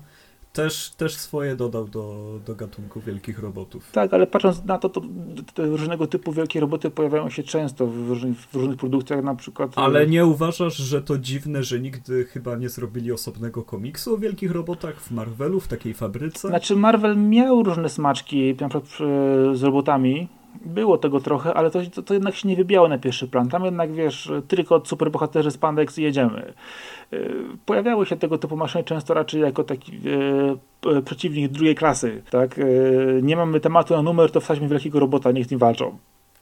też, też swoje dodał do, do gatunku wielkich robotów. Tak, ale patrząc na to, to te różnego typu wielkie roboty pojawiają się często w różnych, w różnych produkcjach, na przykład... Ale nie uważasz, że to dziwne, że nigdy chyba nie zrobili osobnego komiksu o wielkich robotach w Marvelu, w takiej fabryce? Znaczy Marvel miał różne smaczki, na przykład przy- z robotami. Było tego trochę, ale to, to, jednak się nie wybijało na pierwszy plan. Tam jednak, wiesz, trykot, superbohaterzy, spandex i jedziemy. Yy, Pojawiały się tego typu maszyny często raczej jako taki p- przeciwnik drugiej klasy. Tak? Yy, Nie mamy tematu na numer, to wsadźmy wielkiego robota, niech z nim walczą.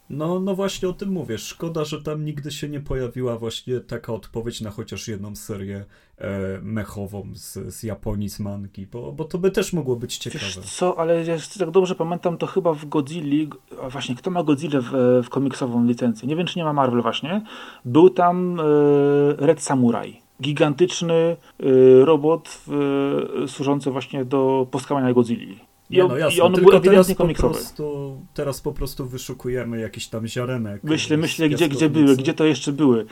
No, no właśnie o tym mówię. Szkoda, że tam nigdy się nie pojawiła właśnie taka odpowiedź na chociaż jedną serię e, mechową z, z Japonii, z mangi, bo, bo to by też mogło być Wiesz ciekawe. co, ale jeśli tak dobrze pamiętam, to chyba w Godzilli, a właśnie kto ma Godzilla w, w komiksową licencję? Nie wiem, czy nie ma Marvel właśnie. Był tam e, Red Samurai. Gigantyczny e, robot e, służący właśnie do poskałania Godzilli. Nie, no jasne, I one tylko były teraz po, prostu, teraz po prostu wyszukujemy jakiś tam ziarenek. Myślę, myślę gdzie, gdzie były, gdzie to jeszcze były.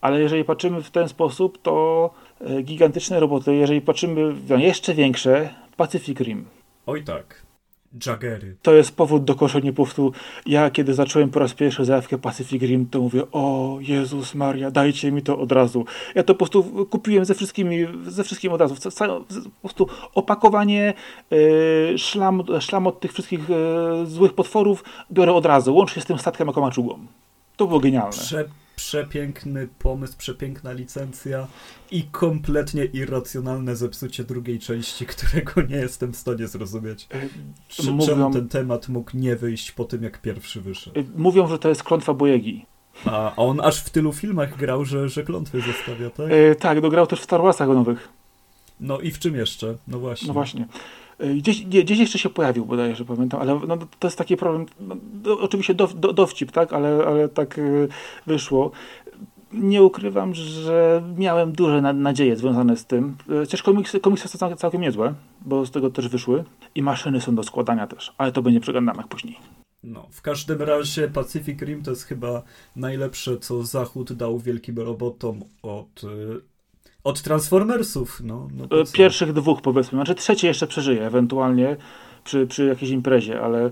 Ale jeżeli patrzymy w ten sposób, to e, gigantyczne roboty, jeżeli patrzymy na jeszcze większe, Pacific Rim. Oj tak, Jaggery. To jest powód do koszenia po. Ja kiedy zacząłem po raz pierwszy zajawkę Pacific Rim, to mówię, o Jezus Maria, dajcie mi to od razu. Ja to po prostu kupiłem ze wszystkimi, ze wszystkim od razu. Po prostu opakowanie, e, szlam, szlam od tych wszystkich e, złych potworów biorę od razu, łącznie z tym statkiem jako maczugą. To było genialne. Prze, przepiękny pomysł, przepiękna licencja i kompletnie irracjonalne zepsucie drugiej części, *laughs* którego nie jestem w stanie zrozumieć. E, Czy, Mówią- Czemu ten temat mógł nie wyjść po tym, jak pierwszy wyszedł? e, Mówią, że to jest klątwa Bojegi. A a on aż w tylu filmach grał, że, że klątwy zostawia, tak? E, tak, dograł też w Star Warsach nowych. No i w czym jeszcze? No właśnie. No właśnie. E, Gdzieś, nie, gdzieś jeszcze się pojawił, bodajże, że pamiętam, ale no, to jest taki problem. No, do, oczywiście dow, do, dowcip, tak, ale, ale tak e, wyszło. Nie ukrywam, że miałem duże na, nadzieje związane z tym. E, Chociaż komiksy, komiksy są całkiem, całkiem niezłe, bo z tego też wyszły. I maszyny są do składania też, ale to będzie przy Gundamach później. No, w każdym razie Pacific Rim to jest chyba najlepsze, co Zachód dał wielkim robotom od, od Transformersów. No, no E? Pierwszych dwóch powiedzmy, znaczy trzecie jeszcze przeżyje ewentualnie przy, przy jakiejś imprezie, ale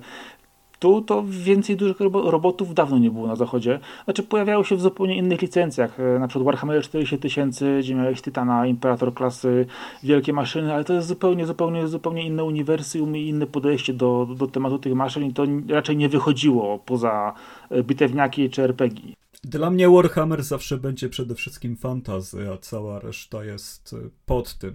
tu to więcej dużych robo- robotów dawno nie było na zachodzie. Znaczy pojawiały się w zupełnie innych licencjach, e, na przykład Warhammer 40 tysięcy, gdzie miałeś Tytana, Imperator klasy, wielkie maszyny, ale to jest zupełnie, zupełnie, zupełnie inne uniwersum i inne podejście do, do tematu tych maszyn i to raczej nie wychodziło poza e, bitewniaki czy RPG. Dla mnie Warhammer zawsze będzie przede wszystkim fantazy, a cała reszta jest y, pod tym.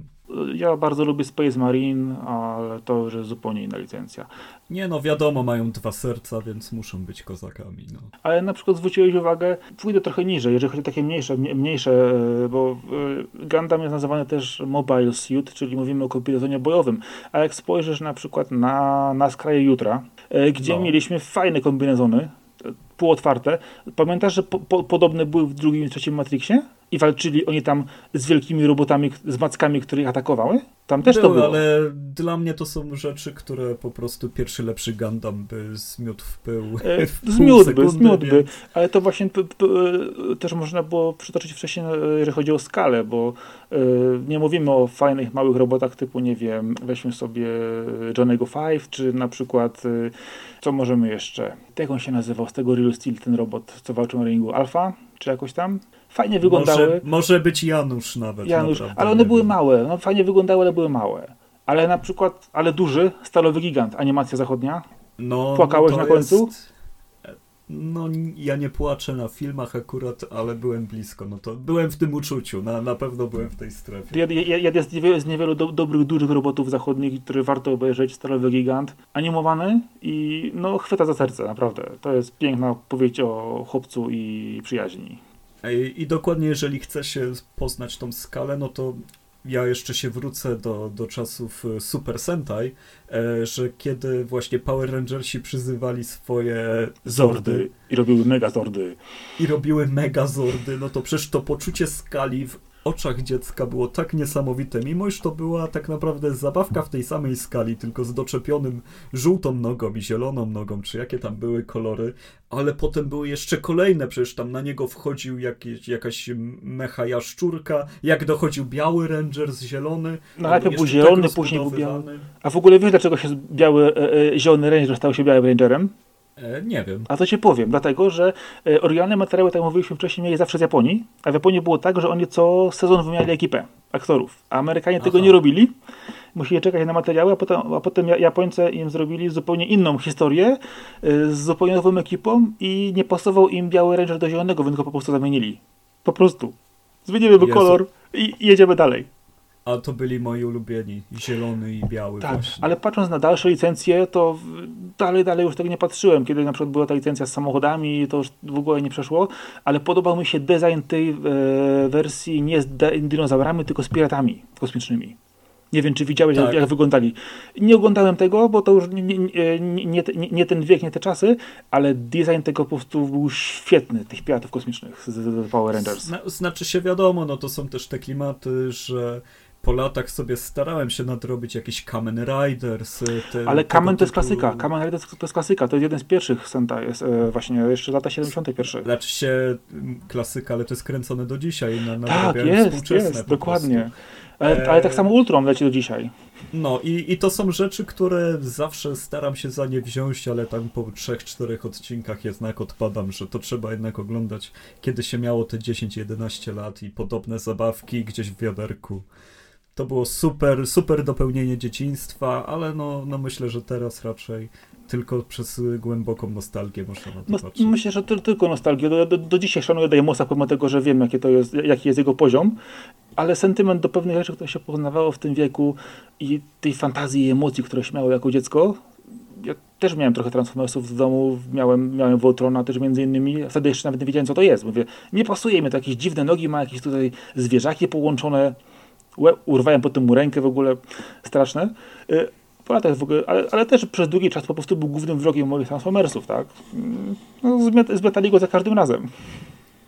Ja bardzo lubię Space Marine, ale to już jest zupełnie inna licencja. Nie no, wiadomo, mają dwa serca, więc muszą być kozakami. No. Ale na przykład zwróciłeś uwagę, pójdę trochę niżej, jeżeli chodzi o takie mniejsze, mnie- mniejsze e, bo e, Gundam jest nazywany też Mobile Suit, czyli mówimy o kombinezonie bojowym. A jak spojrzysz na przykład na, na skraje jutra, gdzie No. mieliśmy fajne kombinezony, półotwarte, pamiętasz, że po, po, podobne były w drugim i trzecim Matrixie? I walczyli oni tam z wielkimi robotami, z mackami, które ich atakowały? Tam też to Były, było. ale dla mnie to są rzeczy, które po prostu pierwszy lepszy Gundam by zmiótł w pył. E, *laughs* Zmiótłby, zmiótłby, ale to właśnie e, też można było przytoczyć wcześniej, e, jeżeli chodzi o skalę, bo e, nie mówimy o fajnych, małych robotach typu, nie wiem, weźmy sobie Johnny'ego Five, czy na przykład, e, co możemy jeszcze, jak on się nazywał, z tego Real Steel, ten robot, co walczył na ringu, Alpha, czy jakoś tam? Fajnie wyglądały. Może, może być Janusz nawet. Janusz, naprawdę, ale one były wiem. małe, no fajnie wyglądały, ale były małe. Ale na przykład, ale duży, stalowy gigant, animacja zachodnia, No, Płakałeś to na końcu? Jest... No, ja nie płaczę na filmach akurat, ale byłem blisko. No to byłem w tym uczuciu, na, na pewno byłem w tej strefie. Jed- jed- Jeden z niewielu, z niewielu do, dobrych, dużych robotów zachodnich, który warto obejrzeć, Stalowy Gigant, animowany i no chwyta za serce, naprawdę. To jest piękna opowieść o chłopcu i przyjaźni. I, dokładnie, jeżeli chce się poznać tą skalę, no to ja jeszcze się wrócę do, do czasów e, Super Sentai, e, że kiedy właśnie Power Rangersi przyzywali swoje Zordy i robiły mega zordy. i robiły megazordy, no to przecież to poczucie skali w oczach dziecka było tak niesamowite, mimo iż to była tak naprawdę zabawka w tej samej skali, tylko z doczepionym żółtą nogą i zieloną nogą, czy jakie tam były kolory, ale potem były jeszcze kolejne, przecież tam na niego wchodził jakieś, jakaś mecha jaszczurka, jak dochodził biały ranger z zielony. No, albo najpierw był jeszcze zielony, tak później był biały. A w ogóle wiesz, dlaczego się biały, e, e, zielony ranger stał się białym rangerem? E, nie wiem. A to ci powiem, dlatego że e, oryginalne materiały, tak jak mówiliśmy wcześniej, mieli zawsze z Japonii, a w Japonii było tak, że oni co sezon wymieniali ekipę aktorów, a Amerykanie tego Aha. nie robili. Musieli czekać na materiały, a potem, a potem Ja- Japońcy im zrobili zupełnie inną historię e, z zupełnie nową ekipą i nie pasował im biały ranger do zielonego, więc go po prostu zamienili. Po prostu. Zmienimy kolor i jedziemy dalej. A to byli moi ulubieni, zielony i biały Tak, właśnie. ale patrząc na dalsze licencje, to dalej, dalej już tego nie patrzyłem. Kiedy na przykład była ta licencja z samochodami, to już w ogóle nie przeszło, ale podobał mi się design tej e, wersji nie z dinozaurami, tylko z piratami kosmicznymi. Nie wiem, czy widziałeś, Tak. jak, jak wyglądali. Nie oglądałem tego, bo to już nie, nie, nie, nie ten wiek, nie te czasy, ale design tego po prostu był świetny, tych piratów kosmicznych z, z Power Rangers. Zna, znaczy się wiadomo, no to są też te klimaty, że po latach sobie starałem się nadrobić jakieś Kamen Riders. Te, Ale Kamen to jest klasyka. Kamen Riders to jest klasyka. To jest jeden z pierwszych Sentai, jest e, właśnie jeszcze lata 71. Znaczy się klasyka, ale to jest kręcone do dzisiaj. Na, tak, jest, jest, dokładnie. Ale, ale, tak samo Ultron leci do dzisiaj. No i, i to są rzeczy, które zawsze staram się za nie wziąć, ale tam po 3-4 odcinkach jednak odpadam, że to trzeba jednak oglądać, kiedy się miało te 10-11 lat i podobne zabawki gdzieś w wiaderku. To było super, super dopełnienie dzieciństwa, ale no, no myślę, że teraz raczej tylko przez głęboką nostalgię można na to no, patrzeć. Myślę, że to, tylko nostalgię. Do, do, do dzisiaj szanuję Daimosa, pomimo tego, że wiem, jakie to jest, jaki jest jego poziom, ale sentyment do pewnych rzeczy, które się poznawało w tym wieku i tej fantazji i emocji, które się miało jako dziecko, ja też miałem trochę Transformersów w domu, miałem, miałem Voltrona też między innymi, wtedy jeszcze nawet nie wiedziałem, co to jest. Mówię, nie pasuje mi to, jakieś dziwne nogi, ma jakieś tutaj zwierzaki połączone, urwałem potem mu rękę w ogóle, straszne. Y, po latach w ogóle, ale, ale też przez długi czas po prostu był głównym wrogiem moich Transformersów, tak? Mm, no, zbletali go za każdym razem.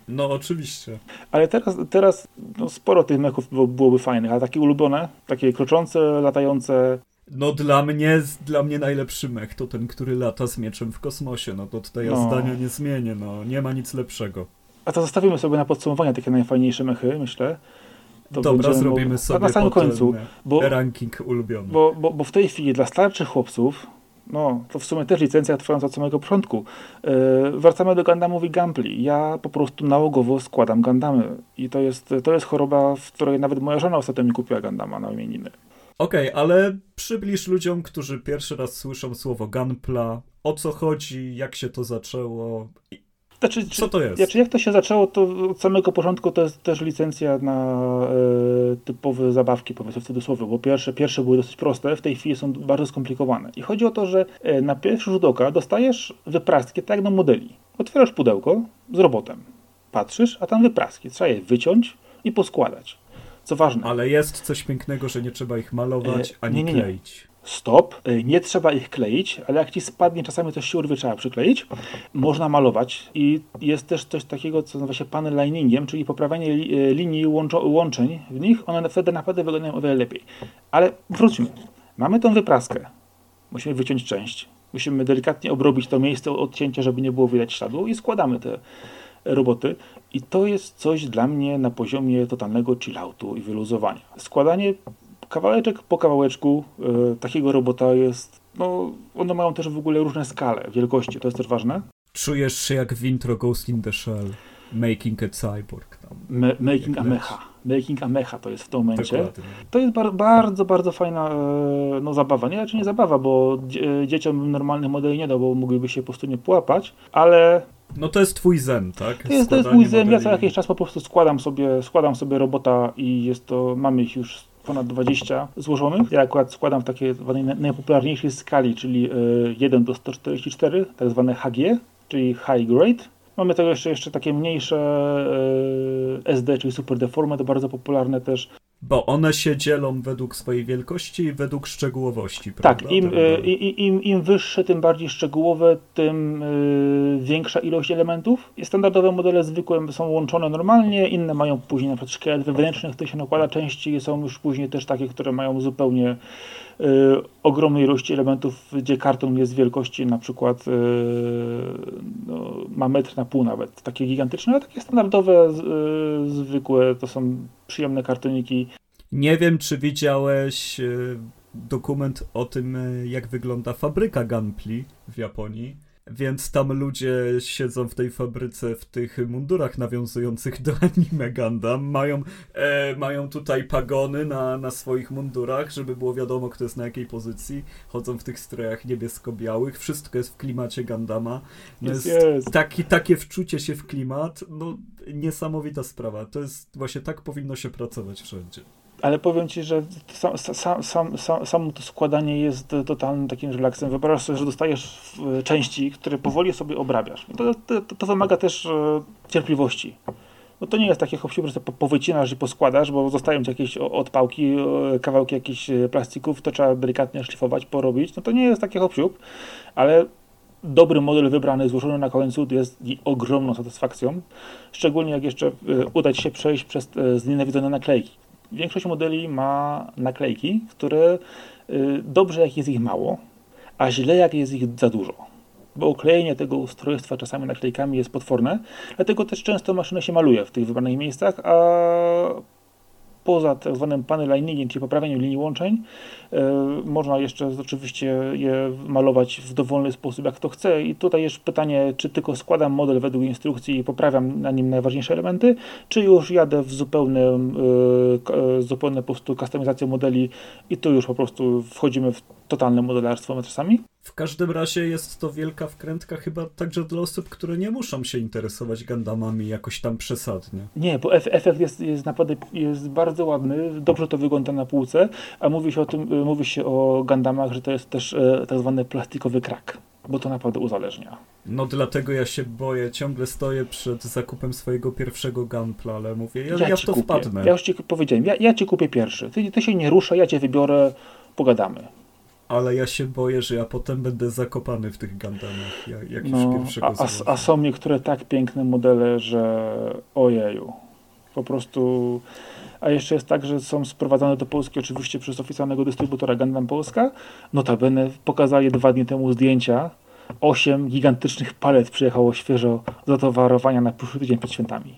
No, oczywiście. Ale teraz, teraz no, sporo tych mechów byłoby fajnych, ale takie ulubione, takie kroczące, latające. No dla mnie, dla mnie najlepszy mech to ten, który lata z mieczem w kosmosie. No to tutaj ja no. zdania nie zmienię, no nie ma nic lepszego. A to zostawimy sobie na podsumowanie takie najfajniejsze mechy, myślę. To Dobra, zrobimy sobie na samym końcu, bo, ranking ulubiony. Bo, bo, bo w tej chwili dla starszych chłopców no, to w sumie też licencja trwająca od samego początku. Yy, wracamy do Gundamów i Gampli. Ja po prostu nałogowo składam Gundamy. I to jest, to jest choroba, w której nawet moja żona ostatnio mi kupiła Gundama na imieniny. Okej, okay, ale przybliż ludziom, którzy pierwszy raz słyszą słowo Gunpla, o co chodzi, jak się to zaczęło znaczy, Co to jest? Znaczy, jak to się zaczęło, to od samego początku to jest też licencja na e, typowe zabawki, powiedzmy w cudzysłowie, bo pierwsze, pierwsze były dosyć proste, w tej chwili są bardzo skomplikowane. I chodzi o to, że e, na pierwszy rzut oka dostajesz wypraski tak jak na modeli. Otwierasz pudełko z robotem, patrzysz, a tam wypraski. Trzeba je wyciąć i poskładać. Co ważne. Ale jest coś pięknego, że nie trzeba ich malować e, ani nie, nie, nie. kleić stop, y, nie trzeba ich kleić, ale jak ci spadnie, czasami coś się urwie, trzeba przykleić. Można malować i jest też coś takiego, co nazywa się panel liningiem, czyli poprawianie y, linii łączeń w nich, one wtedy naprawdę wyglądają o wiele lepiej. Ale wróćmy. Mamy tą wypraskę. Musimy wyciąć część. Musimy delikatnie obrobić to miejsce odcięcia, żeby nie było widać śladu i składamy te roboty. I to jest coś dla mnie na poziomie totalnego chilloutu i wyluzowania. Składanie kawałeczek po kawałeczku y, takiego robota jest, no one mają też w ogóle różne skale, wielkości, to jest też ważne. Czujesz się jak w intro Ghost in the Shell, Making a Cyborg. Tam, Me, making a Mecha. Making a Mecha to jest w tym momencie. Dokładnie. To jest bar bardzo, bardzo fajna e, no, zabawa. Nie, raczej nie zabawa, bo dzieciom normalnych modeli nie dał, bo mogliby się po prostu nie połapać, ale no to jest twój zen, tak? To jest, to jest mój zen. Modeli. Ja co jakiś czas po prostu składam sobie, składam sobie robota i jest to, mamy ich już ponad 20 złożonych. Ja akurat składam w takiej najpopularniejszej skali, czyli 1 e, do 144, tak zwane HG, czyli High Grade. Mamy tego jeszcze, jeszcze takie mniejsze e, SD, czyli Super Deforme, to bardzo popularne też. Bo one się dzielą według swojej wielkości i według szczegółowości, tak, prawda? Tak, im, im, im, im wyższe, tym bardziej szczegółowe, tym y, większa ilość elementów. I standardowe modele zwykłe są łączone normalnie, inne mają później na przykład szkielet wewnętrzny, który się nakłada części, są już później też takie, które mają zupełnie ogromnej ilości elementów, gdzie karton jest wielkości na przykład y, no, ma metr na pół nawet, takie gigantyczne, ale takie standardowe, zwykłe, to są przyjemne kartoniki. Nie wiem, czy widziałeś dokument o tym, jak wygląda fabryka Gunpli w Japonii. Więc tam ludzie siedzą w tej fabryce w tych mundurach nawiązujących do *laughs* anime Gundam. Mają, e, mają tutaj pagony na, na swoich mundurach, żeby było wiadomo, kto jest na jakiej pozycji. Chodzą w tych strojach niebiesko-białych. Wszystko jest w klimacie Gundama. No jest, jest. Taki, takie wczucie się w klimat. No, niesamowita sprawa. To jest właśnie tak powinno się pracować wszędzie. Ale powiem ci, że sam, sam, sam, sam, samo to składanie jest totalnym takim relaksem. Wyobraź sobie, że dostajesz części, które powoli sobie obrabiasz. To, to, to wymaga też e, cierpliwości. No to nie jest takie hop że to powycinasz i poskładasz, bo zostają ci jakieś odpałki, kawałki jakichś e, plastików, to trzeba delikatnie szlifować, porobić. No to nie jest takie hop ale dobry model wybrany, złożony na końcu jest ogromną satysfakcją. Szczególnie jak jeszcze e, uda ci się przejść przez znienawidzone naklejki Większość modeli ma naklejki, które y, dobrze jak jest ich mało, a źle jak jest ich za dużo. Bo oklejenie tego ustrojstwa czasami naklejkami jest potworne, dlatego też często maszyna się maluje w tych wybranych miejscach, a poza tak zwanym panel liningiem, czyli poprawieniem linii łączeń, e, można jeszcze oczywiście je malować w dowolny sposób, jak to chce. I tutaj jest pytanie, czy tylko składam model według instrukcji i poprawiam na nim najważniejsze elementy, czy już jadę w zupełne, e, e, zupełne po prostu kustomizację modeli i tu już po prostu wchodzimy w totalne modelarstwo czasami. W każdym razie jest to wielka wkrętka chyba także dla osób, które nie muszą się interesować Gundamami jakoś tam przesadnie. Nie, bo efekt jest, jest naprawdę jest bardzo ładny, dobrze to wygląda na półce, a mówi się o tym, y, mówi się o Gundamach, że to jest też e, tak zwany plastikowy krak, bo to naprawdę uzależnia. No dlatego ja się boję, ciągle stoję przed zakupem swojego pierwszego Gunpla, ale mówię, ja, ja, ja w to kupię. wpadnę. Ja już ci powiedziałem, ja, ja ci kupię pierwszy, ty, ty się nie rusza, ja cię wybiorę, pogadamy ale ja się boję, że ja potem będę zakopany w tych Gundamach, jak już no, pierwszego a, a, a są niektóre tak piękne modele, że ojeju, po prostu... A jeszcze jest tak, że są sprowadzane do Polski oczywiście przez oficjalnego dystrybutora Gundam Polska. Notabene pokazali dwa dni temu zdjęcia. Osiem gigantycznych palet przyjechało świeżo do towarowania na przyszły tydzień przed świętami.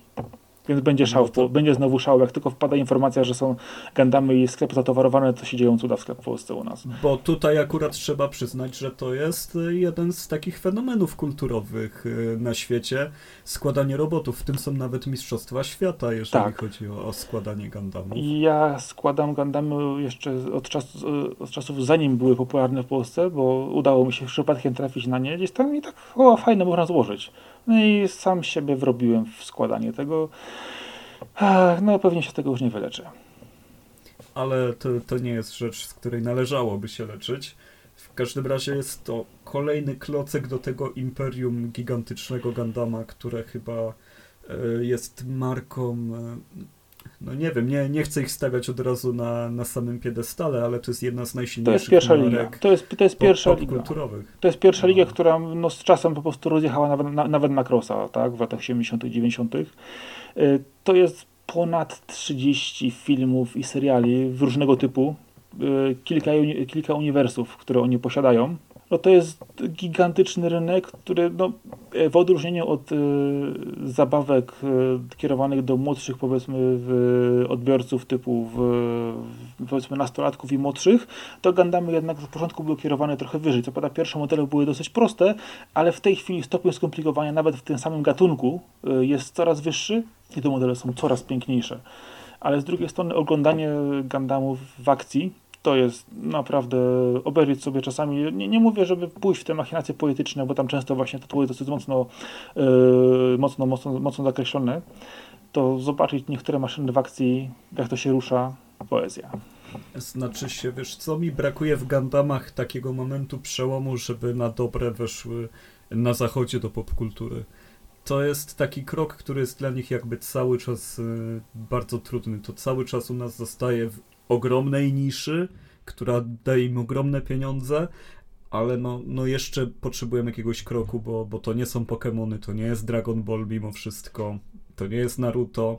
Więc będzie szał, no to... będzie znowu szał. Jak tylko wpada informacja, że są Gandamy i sklep zatowarowane, to się dzieją cuda w sklep w Polsce u nas. Bo tutaj akurat trzeba przyznać, że to jest jeden z takich fenomenów kulturowych y, na świecie. Składanie robotów, w tym są nawet Mistrzostwa Świata, jeżeli tak. chodzi o, o składanie Gandamów. Ja składam Gandamy jeszcze od, czas, od czasów, zanim były popularne w Polsce, bo udało mi się przypadkiem trafić na nie gdzieś tam i tak, o fajne, można złożyć. No i sam siebie wrobiłem w składanie tego. No pewnie się tego już nie wyleczę. Ale to, to nie jest rzecz, z której należałoby się leczyć. W każdym razie jest to kolejny klocek do tego imperium gigantycznego Gandama, które chyba e, jest marką e, no nie wiem, nie, nie chcę ich stawiać od razu na, na samym piedestale, ale to jest jedna z najsilniejszych To jest pierwsza liga. To jest, to jest pierwsza liga. To jest pierwsza liga, no. która no, z czasem po prostu rozjechała nawet na, nawet na crossa, tak, w latach 80 90 y, To jest ponad 30 filmów i seriali w różnego typu, y, kilka, kilka uniwersów, które oni posiadają no to jest gigantyczny rynek, który no, w odróżnieniu od y, zabawek y, kierowanych do młodszych powiedzmy w, odbiorców typu w, powiedzmy nastolatków i młodszych, to Gundamy jednak z początku były kierowane trochę wyżej. Co prawda pierwsze modele były dosyć proste, ale w tej chwili stopień skomplikowania nawet w tym samym gatunku jest coraz wyższy i te modele są coraz piękniejsze. Ale z drugiej strony oglądanie Gundamów w akcji to jest naprawdę obejrzeć sobie czasami, nie, nie mówię, żeby pójść w te machinacje poetyczne, bo tam często właśnie jest dosyć mocno, yy, mocno, mocno, mocno zakreślone, to zobaczyć niektóre maszyny w akcji, jak to się rusza, poezja. Znaczy się, wiesz co mi brakuje w Gundamach takiego momentu przełomu, żeby na dobre weszły na zachodzie do popkultury. To jest taki krok, który jest dla nich jakby cały czas y, bardzo trudny. To cały czas u nas zostaje ogromnej niszy, która daje im ogromne pieniądze, ale no, no jeszcze potrzebujemy jakiegoś kroku, bo, bo to nie są Pokémony, to nie jest Dragon Ball mimo wszystko, to nie jest Naruto.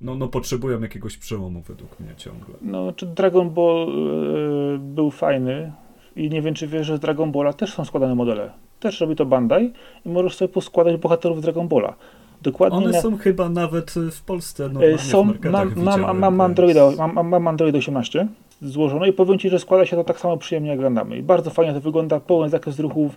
No, no potrzebują jakiegoś przełomu według mnie ciągle. No, czy Dragon Ball yy, był fajny i nie wiem, czy wiesz, że z Dragon Balla też są składane modele. Też robi to Bandai i możesz sobie poskładać bohaterów Dragon Balla. Dokładnie One na... są chyba nawet w Polsce normalnie są, w mam, mam, mam, Androida, mam, mam Android 18 złożone i powiem Ci, że składa się to tak samo przyjemnie jak Gundamy. Bardzo fajnie to wygląda, pełen zakres ruchów,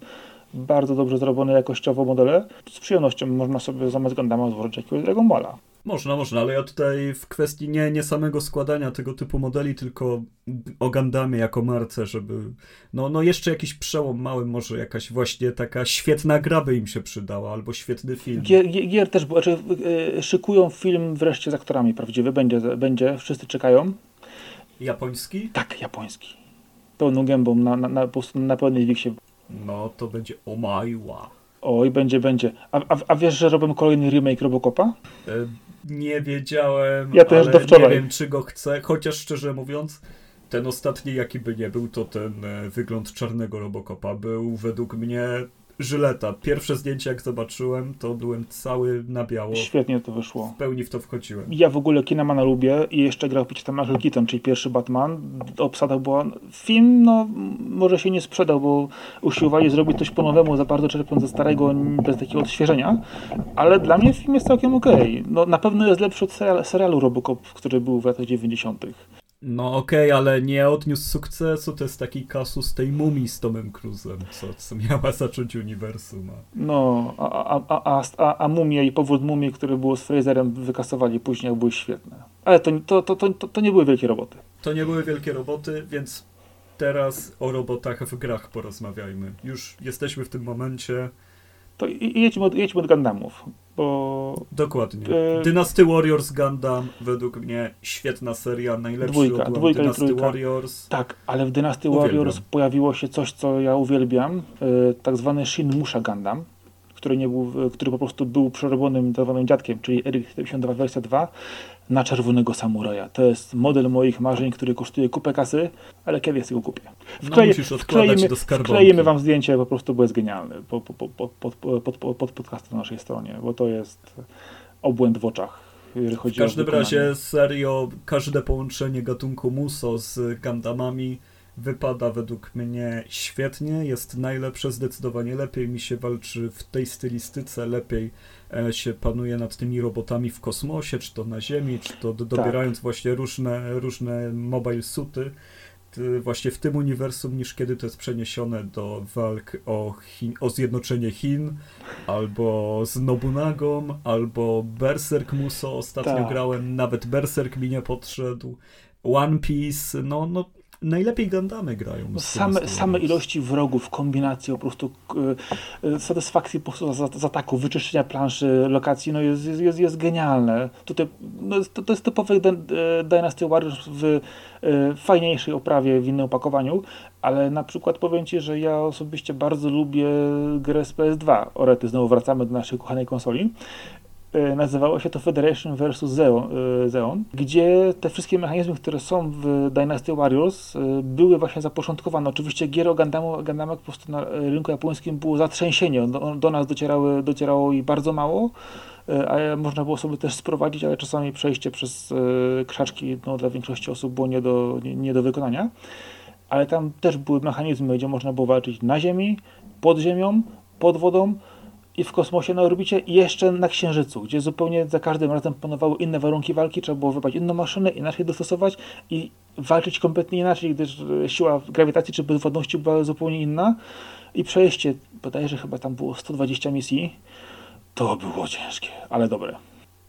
bardzo dobrze zrobione jakościowo modele. Z przyjemnością można sobie zamiast Gundama złożyć jakiegoś Dragon Balla. Można, można, ale ja tutaj w kwestii nie, nie samego składania tego typu modeli, tylko o Gundamie jako marce, żeby no, no jeszcze jakiś przełom mały, może jakaś właśnie taka świetna gra by im się przydała, albo świetny film. Gier, gier też, bo znaczy, yy, szykują film wreszcie z aktorami prawdziwy, będzie, będzie, wszyscy czekają. Japoński? Tak, japoński. Pełną gębą, na, na, na, na pełnej wiksie. No, to będzie Omaiwa. Oj, będzie, będzie. A, a, a wiesz, że robią kolejny remake Robocopa? E, nie wiedziałem, ja też do wczoraj. nie wiem, czy go chcę, chociaż szczerze mówiąc, ten ostatni, jaki by nie był, to ten e, wygląd czarnego Robocopa był według mnie Żyleta. Pierwsze zdjęcie jak zobaczyłem, to byłem cały na biało. Świetnie to wyszło. W pełni w to wchodziłem. Ja w ogóle Kinemana lubię i jeszcze grał tam Michael Keaton, czyli pierwszy Batman. Obsada była... Film, no, może się nie sprzedał, bo usiłowali zrobić coś po nowemu, za bardzo czerpiąc ze starego, bez takiego odświeżenia, ale dla mnie film jest całkiem okej. Okay. No, na pewno jest lepszy od serialu Robocop, który był w latach 90. No okej, okay, ale nie odniósł sukcesu, to jest taki kasus tej mumii z Tomem Cruzem, co, co miała *laughs* zacząć uniwersum. No, a, a, a, a, a mumie i powód mumii, który było z Fraserem, wykasowali później, były świetne. Ale to, to, to, to, to nie były wielkie roboty. To nie były wielkie roboty, więc teraz o robotach w grach porozmawiajmy. Już jesteśmy w tym momencie. To jedźmy od, jedźmy od Gundamów bo... Dokładnie. E... Dynasty Warriors Gundam według mnie świetna seria, najlepszy dwójka, dwójka Dynasty trójka. Warriors. Tak, ale w Dynasty Warriors pojawiło się coś, co ja uwielbiam, e, tak zwany Shin Musha Gundam, który, nie był, który po prostu był przerobionym dawanym dziadkiem, czyli RX-7222 na czerwonego samuraja. To jest model moich marzeń, który kosztuje kupę kasy, ale kiedy jest go kupię? Wkleje, no, wklejemy, do wklejemy wam zdjęcie, po prostu bo jest genialne pod, pod, pod, pod, pod, pod, pod podcastem na naszej stronie, bo to jest obłęd w oczach. w każdym razie serio, każde połączenie gatunku Muso z Gundamami wypada według mnie świetnie, jest najlepsze, zdecydowanie lepiej mi się walczy w tej stylistyce, lepiej e, się panuje nad tymi robotami w kosmosie, czy to na Ziemi, czy to dobierając tak. właśnie różne, różne mobile suity właśnie w tym uniwersum, niż kiedy to jest przeniesione do walk o, Chin, o zjednoczenie Chin, albo z Nobunagą, albo Berserk Muso ostatnio tak. grałem, nawet Berserk mi nie podszedł, One Piece, no, no najlepiej Gundamy grają. No same, same ilości wrogów, kombinacji po prostu y, satysfakcji po prostu z, z ataku, wyczyszczenia planszy, lokacji, no jest, jest, jest genialne. Tutaj, no to, to jest typowy Dynasty Warriors w y, fajniejszej oprawie, w innym opakowaniu, ale na przykład powiem Ci, że ja osobiście bardzo lubię grę z PS2. Orety, znowu wracamy do naszej kochanej konsoli. E, nazywało się to Federation vs. Zeon, e, Zeon, gdzie te wszystkie mechanizmy, które są w Dynasty Warriors, e, były właśnie zapoczątkowane. Oczywiście gier o Gundamach po prostu na rynku japońskim było zatrzęsienie. Do, do nas docierały, docierało i bardzo mało, a można było sobie też sprowadzić, ale czasami przejście przez krzaczki no, dla większości osób było nie do, nie, nie do wykonania. Ale tam też były mechanizmy, gdzie można było walczyć na ziemi, pod ziemią, pod wodą, i w kosmosie na orbicie i jeszcze na Księżycu, gdzie zupełnie za każdym razem panowały inne warunki walki, trzeba było wybrać inną maszynę, inaczej dostosować i walczyć kompletnie inaczej, gdyż e, siła grawitacji czy bezwodności była zupełnie inna i przejście, bodajże chyba tam było 120 misji, to było ciężkie, ale dobre.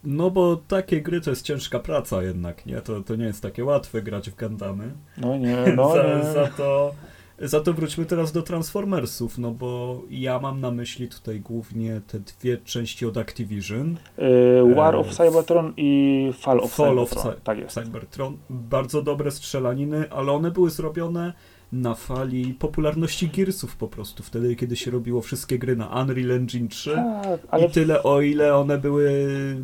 No bo takie gry to jest ciężka praca jednak, nie? To, to nie jest takie łatwe grać w Gundamy. No nie, no *laughs* za, nie. za to za to wróćmy teraz do Transformersów, no bo ja mam na myśli tutaj głównie te dwie części od Activision. Yy, War of Cybertron i Fall of Fall Cybertron. Of tak jest. Cybertron. Bardzo dobre strzelaniny, ale one były zrobione na fali popularności Gearsów po prostu, wtedy kiedy się robiło wszystkie gry na Unreal Engine 3 tak, ale... i tyle o ile one były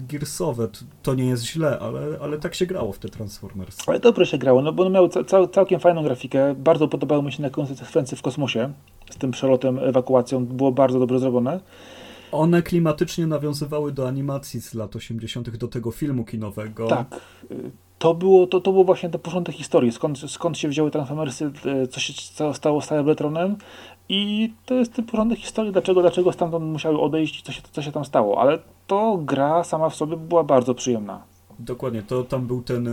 Gearsowe, to nie jest źle, ale, ale tak się grało w te Transformers. Ale dobrze się grało, no bo one miały cał, całkiem fajną grafikę, bardzo podobały mi się na konsekwencje w kosmosie, z tym przelotem, ewakuacją, było bardzo dobrze zrobione. One klimatycznie nawiązywały do animacji z lat 80., do tego filmu kinowego. Tak to było, to, to było właśnie ten początek historii, skąd, skąd się wzięły Transformersy, e, co się stało z Cybertronem i to jest ten początek historii, dlaczego, dlaczego stamtąd musiały odejść, co się, co się tam stało, ale to gra sama w sobie była bardzo przyjemna. Dokładnie, to tam był ten e,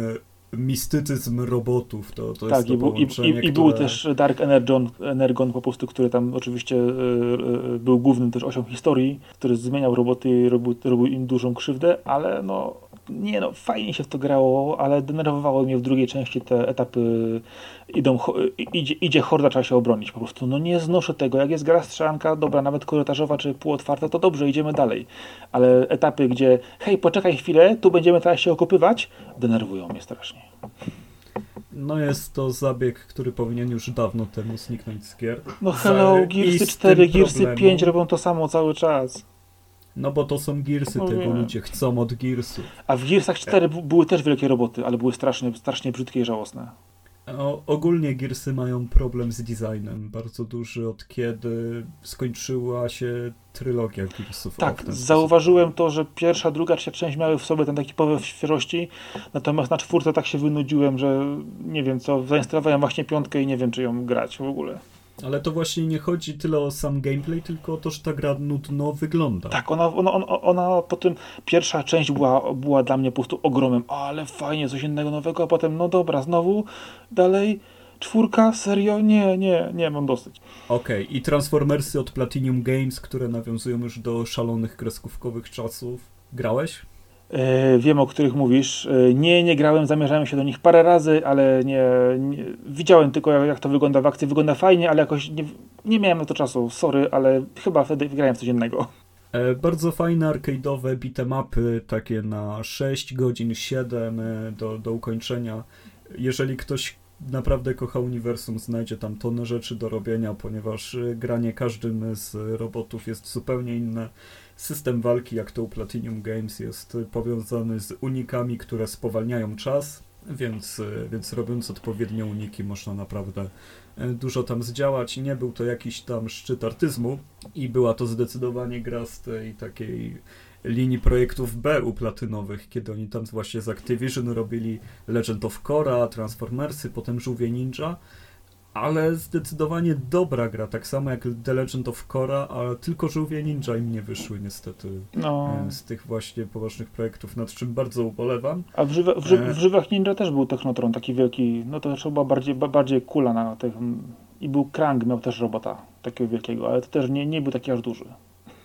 mistycyzm robotów, to, to tak, jest to i, był, i, i, które... i był też Dark Energon, Energon po prostu, który tam oczywiście y, był głównym też osią historii, który zmieniał roboty i robił, robił im dużą krzywdę, ale no nie no, fajnie się w to grało, ale denerwowało mnie w drugiej części te etapy idą, idzie, idzie horda, trzeba się obronić po prostu. No nie znoszę tego, jak jest gra strzelanka, dobra, nawet korytarzowa czy półotwarta, to dobrze, idziemy dalej. Ale etapy, gdzie hej, poczekaj chwilę, tu będziemy teraz się okopywać, denerwują mnie strasznie. No jest to zabieg, który powinien już dawno temu zniknąć z gier. No hello, Gearsy 4, Gearsy 5 robią to samo cały czas. No bo to są Gearsy, no tego nie. ludzie chcą od Gearsów. A w Gearsach 4 były też wielkie roboty, ale były strasznie, strasznie brzydkie i żałosne. O, ogólnie Gearsy mają problem z designem bardzo duży od kiedy skończyła się trylogia Gearsów. Tak, zauważyłem to, że pierwsza, druga, trzecia część miały w sobie ten taki powiew świeżości, natomiast na czwórce tak się wynudziłem, że nie wiem co, zainstalowałem właśnie piątkę i nie wiem czy ją grać w ogóle. Ale to właśnie nie chodzi tyle o sam gameplay, tylko o to, że ta gra nudno wygląda. Tak, ona, ona, ona, ona po tym, pierwsza część była, była dla mnie po prostu ogromem, ale fajnie, coś innego nowego, a potem, no dobra, znowu, dalej, czwórka, serio, nie, nie, nie, mam dosyć. Okej, okay. i Transformersy od Platinum Games, które nawiązują już do szalonych kreskówkowych czasów, grałeś? E, wiem, o których mówisz. E, nie, nie grałem, zamierzałem się do nich parę razy, ale nie, nie widziałem tylko jak, jak, to wygląda w akcji. Wygląda fajnie, ale jakoś nie, nie miałem na to czasu, sorry, ale chyba wtedy grałem w coś innego. E, bardzo fajne arcade'owe beatemapy, takie na 6 godzin, 7 e, do, do ukończenia. Jeżeli ktoś naprawdę kocha uniwersum, znajdzie tam tonę rzeczy do robienia, ponieważ granie każdym z robotów jest zupełnie inne system walki, jak to u Platinum Games, jest powiązany z unikami, które spowalniają czas, więc, więc robiąc odpowiednie uniki można naprawdę e, dużo tam zdziałać. Nie był to jakiś tam szczyt artyzmu i była to zdecydowanie gra z tej takiej linii projektów B u platynowych, kiedy oni tam właśnie z Activision robili Legend of Korra, Transformersy, potem Żółwie Ninja ale zdecydowanie dobra gra, tak samo jak The Legend of Korra, ale tylko żółwie ninja im nie wyszły niestety no. E, z tych właśnie poważnych projektów, nad czym bardzo ubolewam. A w, żywe, w, ży, w żywych ninja też był Technotron taki wielki, no to też była bardziej, bardziej kula na tych i był Krang, miał też robota takiego wielkiego, ale to też nie, nie był taki aż duży.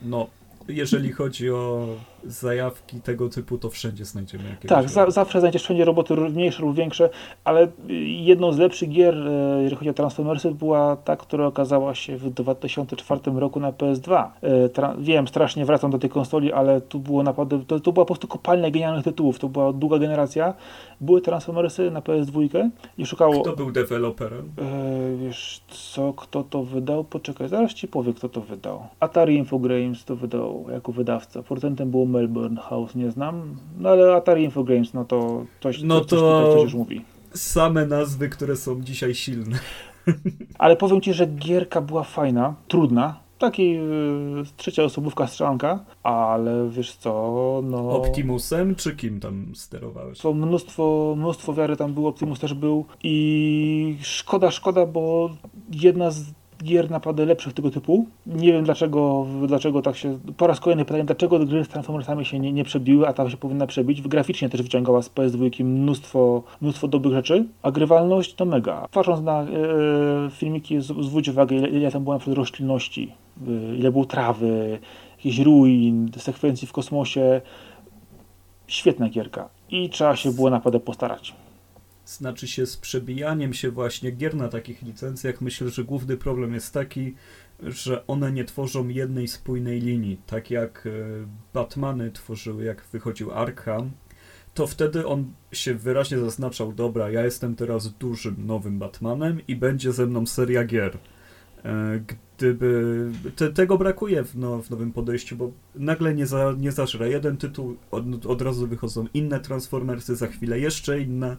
No, jeżeli chodzi o zajawki tego typu, to wszędzie znajdziemy jakieś. Tak, za, zawsze znajdziesz wszędzie roboty mniejsze lub większe, ale jedną z lepszych gier, e, jeżeli chodzi o Transformersy, była ta, która okazała się w 2004 roku na PS2. E, tra wiem, strasznie wracam do tej konsoli, ale tu było naprawdę, to, to była po prostu kopalnia genialnych tytułów, to była długa generacja. Były Transformersy na PS2 i szukało... Kto był deweloperem? E, wiesz co, kto to wydał? Poczekaj, zaraz ci powiem, kto to wydał. Atari Infogrames to wydał jako wydawca. Portentem było Melbourne House nie znam, no ale Atari Infogrames, no to coś, no to coś, coś już mówi. Same nazwy, które są dzisiaj silne. *laughs* Ale powiem Ci, że gierka była fajna, trudna, takiej y, trzecia osobówka strzelanka, ale wiesz co, no... Optimusem czy kim tam sterowałeś? To mnóstwo, mnóstwo wiary tam było, Optimus też był i szkoda, szkoda, bo jedna z gier naprawdę lepszych tego typu. Nie wiem dlaczego, dlaczego tak się. Po raz kolejny pytanie, dlaczego gry z Transformersami się nie, nie przebiły, a ta się powinna przebić. Graficznie też wyciągała z PS2 mnóstwo, mnóstwo dobrych rzeczy, a grywalność to mega. Patrząc na e, filmiki, zwróć uwagę, ile, ile tam było na przykład roślinności, e, ile było trawy, jakichś ruin, sekwencji w kosmosie. Świetna gierka i trzeba się było naprawdę postarać znaczy się z przebijaniem się właśnie gier na takich licencjach, myślę, że główny problem jest taki, że one nie tworzą jednej spójnej linii, tak jak e, Batmany tworzyły, jak wychodził Arkham, to wtedy on się wyraźnie zaznaczał, dobra, ja jestem teraz dużym, nowym Batmanem i będzie ze mną seria gier. E, gdyby te, tego brakuje w, no, w nowym podejściu, bo nagle nie, za, nie jeden tytuł, od, od razu wychodzą inne Transformersy, za chwilę jeszcze inne,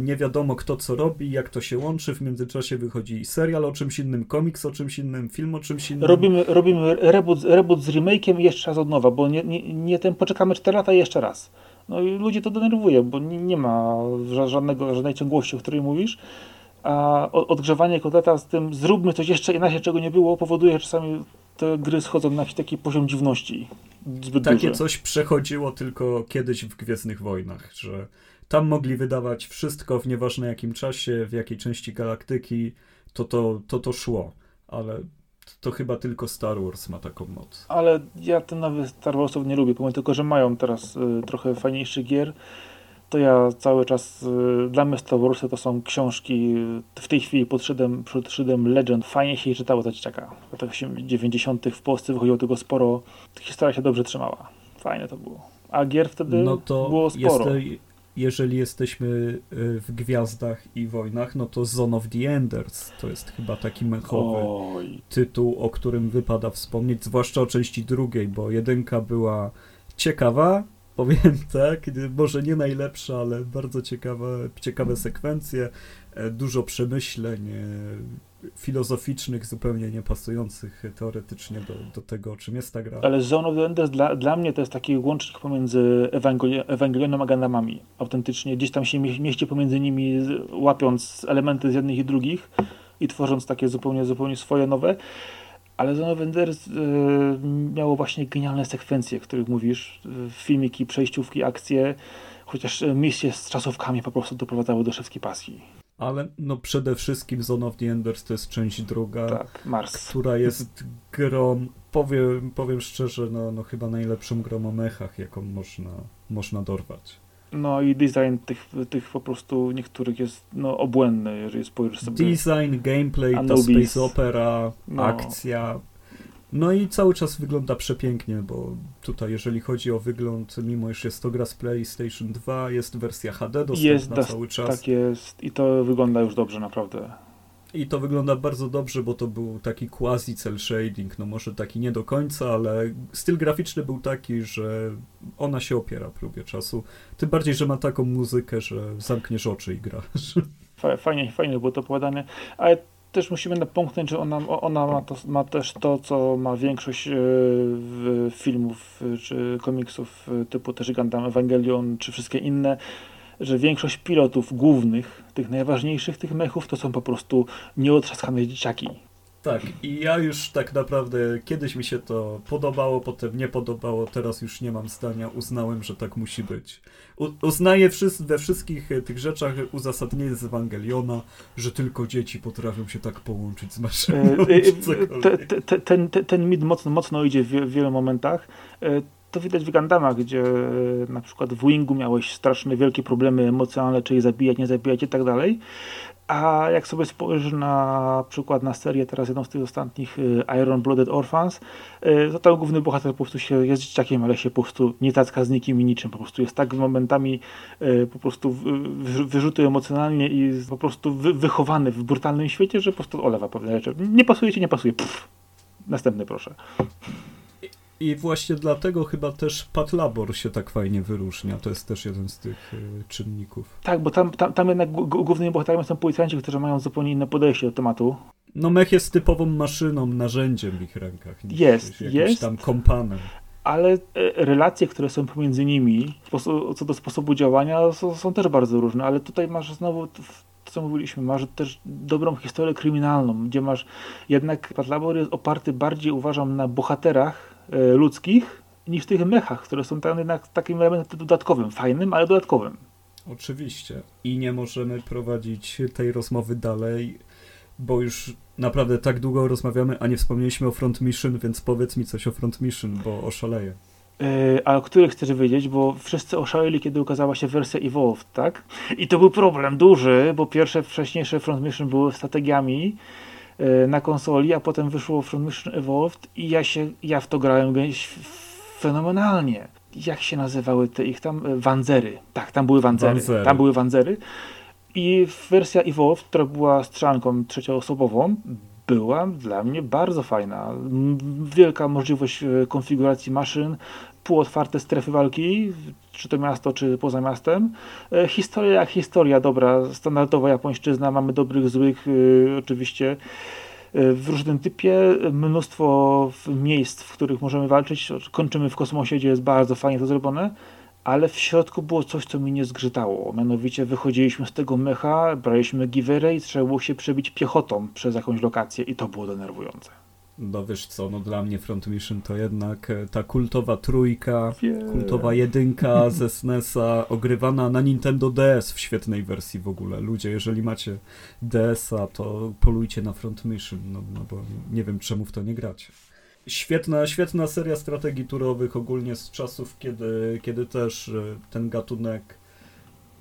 nie wiadomo kto co robi, jak to się łączy, w międzyczasie wychodzi serial o czymś innym, komiks o czymś innym, film o czymś innym. Robimy, robimy reboot, reboot z remake'iem jeszcze raz od nowa, bo nie, nie, nie ten, poczekamy 4 lata i jeszcze raz. No i ludzie to denerwuje, bo nie, nie ma żadnego, żadnej ciągłości, o której mówisz a odgrzewanie kotleta z tym zróbmy coś jeszcze inaczej, czego nie było, powoduje, że czasami te gry schodzą na jakiś taki poziom dziwności. Zbyt Takie duże. coś przechodziło tylko kiedyś w Gwiezdnych Wojnach, że tam mogli wydawać wszystko w nieważne jakim czasie, w jakiej części galaktyki, to to, to, to szło, ale to chyba tylko Star Wars ma taką moc. Ale ja ten nowy Star Warsów nie lubię, pomimo tylko, że mają teraz y, trochę fajniejszych gier to ja cały czas, y, dla mnie Star Warsy to są książki, y, w tej chwili pod szyldem, pod szyldem Legend, fajnie się je czytało za dzieciaka. W latach 90. w Polsce wychodziło tego sporo, historia się dobrze trzymała. Fajne to było. A gier wtedy no to było sporo. Jeżeli jesteśmy y, w Gwiazdach i Wojnach, no to Zone of the Enders to jest chyba taki mechowy Oj. tytuł, o którym wypada wspomnieć, zwłaszcza o części drugiej, bo jedynka była ciekawa, Powiem *laughs* tak, może nie najlepsza, ale bardzo ciekawe, ciekawe sekwencje, e, dużo przemyśleń e, filozoficznych, zupełnie niepasujących teoretycznie do, do tego, czym jest ta gra. Ale Zone of the Enders dla, dla mnie to jest taki łącznik pomiędzy Ewangelionem a Gundamami. Autentycznie gdzieś tam się mieści pomiędzy nimi, łapiąc elementy z jednych i drugich i tworząc takie zupełnie, zupełnie swoje nowe. Ale Zone of Enders y, miało właśnie genialne sekwencje, o których mówisz, y, filmiki, przejściówki, akcje, chociaż misje z czasówkami po prostu doprowadzały do szewskiej pasji. Ale no przede wszystkim Zone of the Enders to jest część druga, tak, Mars. która jest grą, powiem, powiem szczerze, no, no chyba najlepszą grą o mechach, jaką można, można dorwać. No i design tych, tych po prostu niektórych jest no, obłędny, jeżeli spojrzysz sobie. Design, gameplay, Anubis. ta space opera, no. akcja. No i cały czas wygląda przepięknie, bo tutaj jeżeli chodzi o wygląd, mimo iż jest to gra z PlayStation 2, jest wersja HD dostępna jest, cały czas. Tak jest i to wygląda już dobrze naprawdę. I to wygląda bardzo dobrze, bo to był taki quasi cel shading, no może taki nie do końca, ale styl graficzny był taki, że ona się opiera próbie czasu. Tym bardziej, że ma taką muzykę, że zamkniesz oczy i grasz. Fajnie, fajnie było to opowiadane, ale też musimy napomknąć, że ona, ona ma, to, ma też to, co ma większość e, filmów czy komiksów e, typu też Gundam Evangelion czy wszystkie inne, że większość pilotów głównych, tych najważniejszych tych mechów, to są po prostu nieotrzaskane dzieciaki. Tak, i ja już tak naprawdę kiedyś mi się to podobało, potem nie podobało, teraz już nie mam zdania, uznałem, że tak musi być. U uznaję we wszystkich tych rzeczach uzasadnienie z Ewangeliona, że tylko dzieci potrafią się tak połączyć z maszyną. E, e, te, ten, ten mit mocno, mocno idzie w, w wielu momentach. E, to widać w Gundamach, gdzie e, na przykład w Wingu miałeś straszne wielkie problemy emocjonalne, czyli zabijać, nie zabijać i tak dalej. A jak sobie spojrzysz na przykład na serię, teraz jedną z tych ostatnich e, Iron Blooded Orphans, e, to tam główny bohater po prostu się jest dzieciakiem, ale się po prostu nie tacka z nikim i niczym. Po prostu jest tak momentami po prostu wyrzuty emocjonalnie i po prostu wychowany w brutalnym świecie, że po prostu olewa pewne rzeczy. Nie pasuje ci, nie pasuje. Pff. Następny proszę. I właśnie dlatego chyba też Pat Labor się tak fajnie wyróżnia. To jest też jeden z tych y, czynników. Tak, bo tam, tam, tam jednak głównymi bohaterami są policjanci, którzy mają zupełnie inne podejście do tematu. No mech jest typową maszyną, narzędziem w ich rękach. Jest, jest. tam kompanem. Ale e, relacje, które są pomiędzy nimi, co do sposobu działania, są, są też bardzo różne. Ale tutaj masz znowu to, co mówiliśmy, masz też dobrą historię kryminalną, gdzie masz jednak Pat Labor jest oparty bardziej, uważam, na bohaterach, E, ludzkich niż w tych mechach, które są tam jednak takim elementem dodatkowym, fajnym, ale dodatkowym. Oczywiście. I nie możemy prowadzić tej rozmowy dalej, bo już naprawdę tak długo rozmawiamy, a nie wspomnieliśmy o Front Mission, więc powiedz mi coś o Front Mission, bo oszaleję. Yy, a o których chcesz wiedzieć, bo wszyscy oszaleli, kiedy ukazała się wersja Evolved, tak? I to był problem duży, bo pierwsze wcześniejsze Front Mission były strategiami, E, na konsoli, a potem wyszło From Mission Evolved i ja się, ja w to grałem fenomenalnie. Jak się nazywały te ich tam? E, Wanzery. Tak, tam były Wanzery. Wanzery. Tam były Wanzery. I wersja Evolved, która była strzelanką trzecioosobową, była dla mnie bardzo fajna. Wielka możliwość e, konfiguracji maszyn, półotwarte strefy walki, czy to miasto, czy poza miastem. E, historia jak historia, dobra, standardowa japońszczyzna, mamy dobrych, złych, e, oczywiście e, w różnym typie, mnóstwo miejsc, w których możemy walczyć, kończymy w kosmosie, gdzie jest bardzo fajnie to zrobione, ale w środku było coś, co mi nie zgrzytało. Mianowicie wychodziliśmy z tego mecha, braliśmy giwerę i trzeba było się przebić piechotą przez jakąś lokację i to było denerwujące. No wiesz co, no dla mnie Front Mission to jednak e, ta kultowa trójka, yeah. kultowa jedynka *laughs* ze SNESa, ogrywana na Nintendo DS w świetnej wersji w ogóle. Ludzie, jeżeli macie DS-a, to polujcie na Front Mission, no, no bo nie wiem czemu w to nie gracie. Świetna, świetna seria strategii turowych ogólnie z czasów, kiedy, kiedy też e, ten gatunek